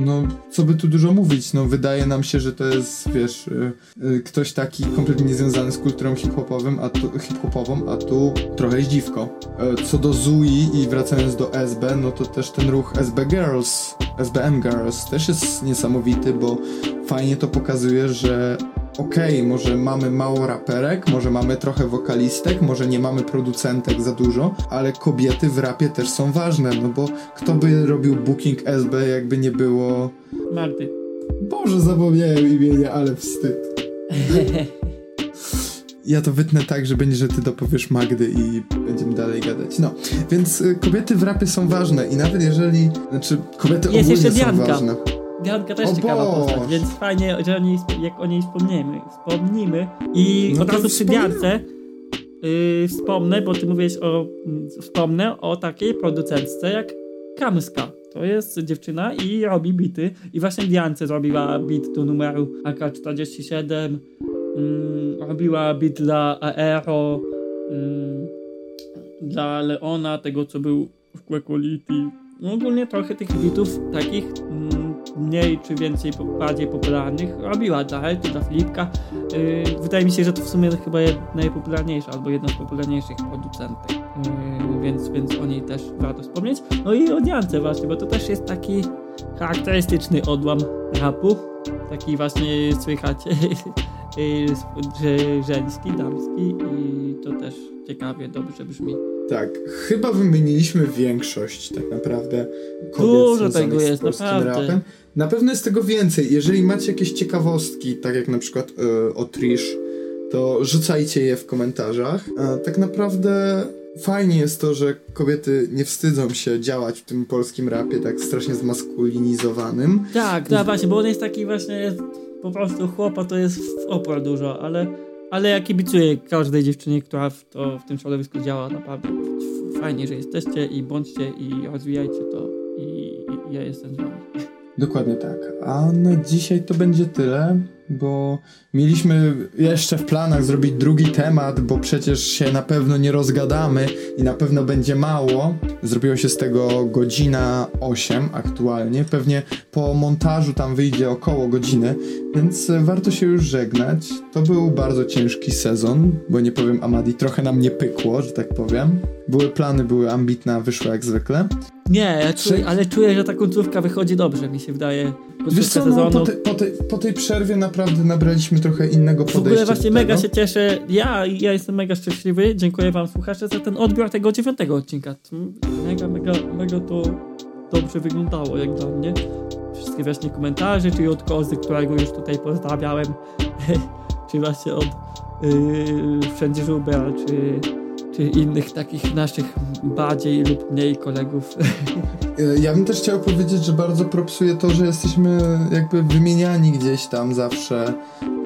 no, co by tu dużo mówić, no wydaje nam się, że to jest, wiesz, y, y, ktoś taki kompletnie niezwiązany z kulturą hip-hopowym, a tu, hip-hopową, a tu trochę jest dziwko. E, Co do Zui i wracając do SB, no to też ten ruch SB Girls, SBM Girls też jest niesamowity, bo fajnie to pokazuje, że okej, może mamy mało raperek, może mamy trochę wokalistek, może nie mamy producentek za dużo, ale kobiety w rapie też są ważne, no bo kto by robił booking SB, jakby nie było... Marty. Boże, zapomniałem imienia, ale wstyd. Ja to wytnę tak, że będzie, że ty dopowiesz Magdy i będziemy dalej gadać. No, więc y, kobiety w rapie są ważne i nawet jeżeli, znaczy kobiety Jest ogólnie są ważne. Dianka też O ciekawa Boże. postać, więc fajnie, że o niej, jak o niej wspomniemy. wspomnimy. I No od razu przy wspomnimy. Diance yy, wspomnę, bo ty mówisz o, wspomnę o takiej producentce jak Kamska. To jest dziewczyna i robi bity. I właśnie Diance zrobiła bit do numeru AK-47. Mm, robiła bit dla Aero, mm, dla Leona, tego co był w Quaquality. No ogólnie trochę tych bitów takich mm, mniej czy więcej bardziej popularnych robiła dla Helty, dla Filipka. Yy, wydaje mi się, że to w sumie chyba najpopularniejsza albo jedna z popularniejszych producentek, yy, więc, więc o niej też warto wspomnieć. No i o Diance właśnie, bo to też jest taki charakterystyczny odłam rapu, taki właśnie słychać yy, żeński, damski i to też ciekawie, dobrze brzmi. Tak, chyba wymieniliśmy większość tak naprawdę kobiet Dużo tego jest, naprawdę. Rapem. Na pewno jest tego więcej. Jeżeli macie jakieś ciekawostki, tak jak na przykład yy, o Trish, to rzucajcie je w komentarzach. A tak naprawdę fajnie jest to, że kobiety nie wstydzą się działać w tym polskim rapie tak strasznie zmaskulinizowanym. Tak, tak właśnie, bo on jest taki właśnie po prostu chłopa to jest w opór dużo, ale ale ja kibicuję każdej dziewczynie, która w, to, w tym środowisku działa naprawdę. Fajnie, że jesteście i bądźcie i rozwijajcie to i, i ja jestem z wami. Dokładnie tak. A na dzisiaj to będzie tyle, bo mieliśmy jeszcze w planach zrobić drugi temat, bo przecież się na pewno nie rozgadamy i na pewno będzie mało. Zrobiło się z tego godzina 8 aktualnie. Pewnie po montażu tam wyjdzie około godziny, więc warto się już żegnać. To był bardzo ciężki sezon, bo nie powiem Amadi, trochę nam nie pykło, że tak powiem. Były plany, były ambitne, wyszło jak zwykle. Nie, ja czuję, ale czuję, że ta końcówka wychodzi dobrze, mi się wydaje. Wiesz co, no, po, te, po, te, po, tej przerwie naprawdę nabraliśmy trochę innego podejścia. W ogóle właśnie mega się cieszę, ja, ja jestem mega szczęśliwy, dziękuję wam słuchacze za ten odbiór tego dziewiątego odcinka. Mega, mega, mega to dobrze wyglądało jak dla mnie. Wszystkie właśnie komentarze, czy od Kozy, którego już tutaj pozdrawiałem, czy właśnie od yy, Wszędzie Żubera, czy czy innych takich naszych bardziej lub mniej kolegów. E, ja bym też chciał powiedzieć, że bardzo propsuję to, że jesteśmy jakby wymieniani gdzieś tam zawsze,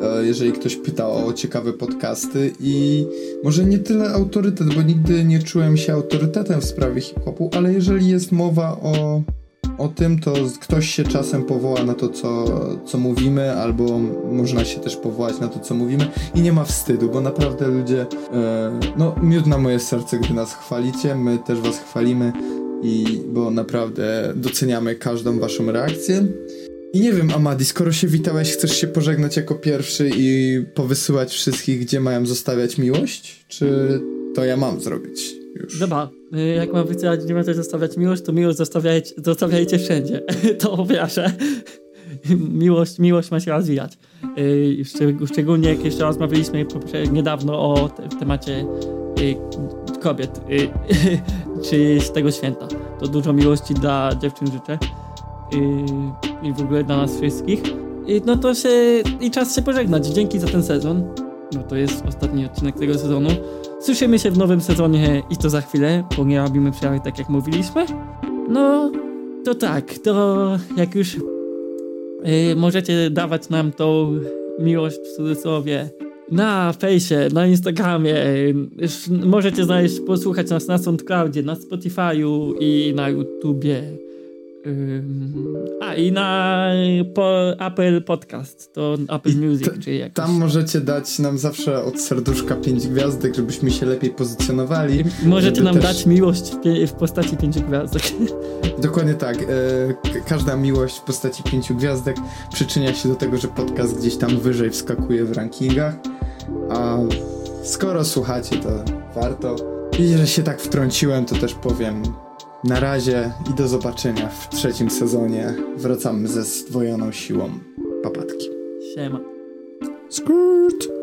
e, jeżeli ktoś pyta o ciekawe podcasty i może nie tyle autorytet, bo nigdy nie czułem się autorytetem w sprawie hip-hopu, ale jeżeli jest mowa o o tym, to ktoś się czasem powoła na to, co, co mówimy, albo można się też powołać na to, co mówimy i nie ma wstydu, bo naprawdę ludzie, e, no miód na moje serce, gdy nas chwalicie, my też was chwalimy i bo naprawdę doceniamy każdą waszą reakcję. I nie wiem, Amadi, skoro się witałeś, chcesz się pożegnać jako pierwszy i powysyłać wszystkich, gdzie mają zostawiać miłość? Czy to ja mam zrobić już? Dobra, jak mam wysyłać, gdzie macie zostawiać miłość, to miłość zostawiajcie, zostawiajcie wszędzie. to powiaszę. miłość, miłość ma się rozwijać. Y, szczególnie jak jeszcze rozmawialiśmy niedawno o temacie y, kobiet, czy z tego święta. To dużo miłości dla dziewczyn życzę i w ogóle dla nas wszystkich. No to się i czas się pożegnać. Dzięki za ten sezon. No to jest ostatni odcinek tego sezonu. Słyszymy się w nowym sezonie i to za chwilę, bo nie robimy przerwy tak jak mówiliśmy. No, to tak, to jak już yy, możecie dawać nam tą miłość w cudzysłowie na fejsie, na Instagramie, możecie znaleźć, posłuchać nas na SoundCloudzie, na Spotify'u i na YouTubie. A i na po Apple Podcast, to Apple Music, t- czy. Tam możecie dać nam zawsze od serduszka 5 gwiazdek, żebyśmy się lepiej pozycjonowali. Możecie nam też... dać miłość w, w postaci 5 gwiazdek. Dokładnie tak. E, każda miłość w postaci 5 gwiazdek przyczynia się do tego, że podcast gdzieś tam wyżej wskakuje w rankingach. A skoro słuchacie, to warto. I że się tak wtrąciłem, to też powiem na razie i do zobaczenia w trzecim sezonie. Wracamy ze zdwojoną siłą papatki. Siema. Skurt!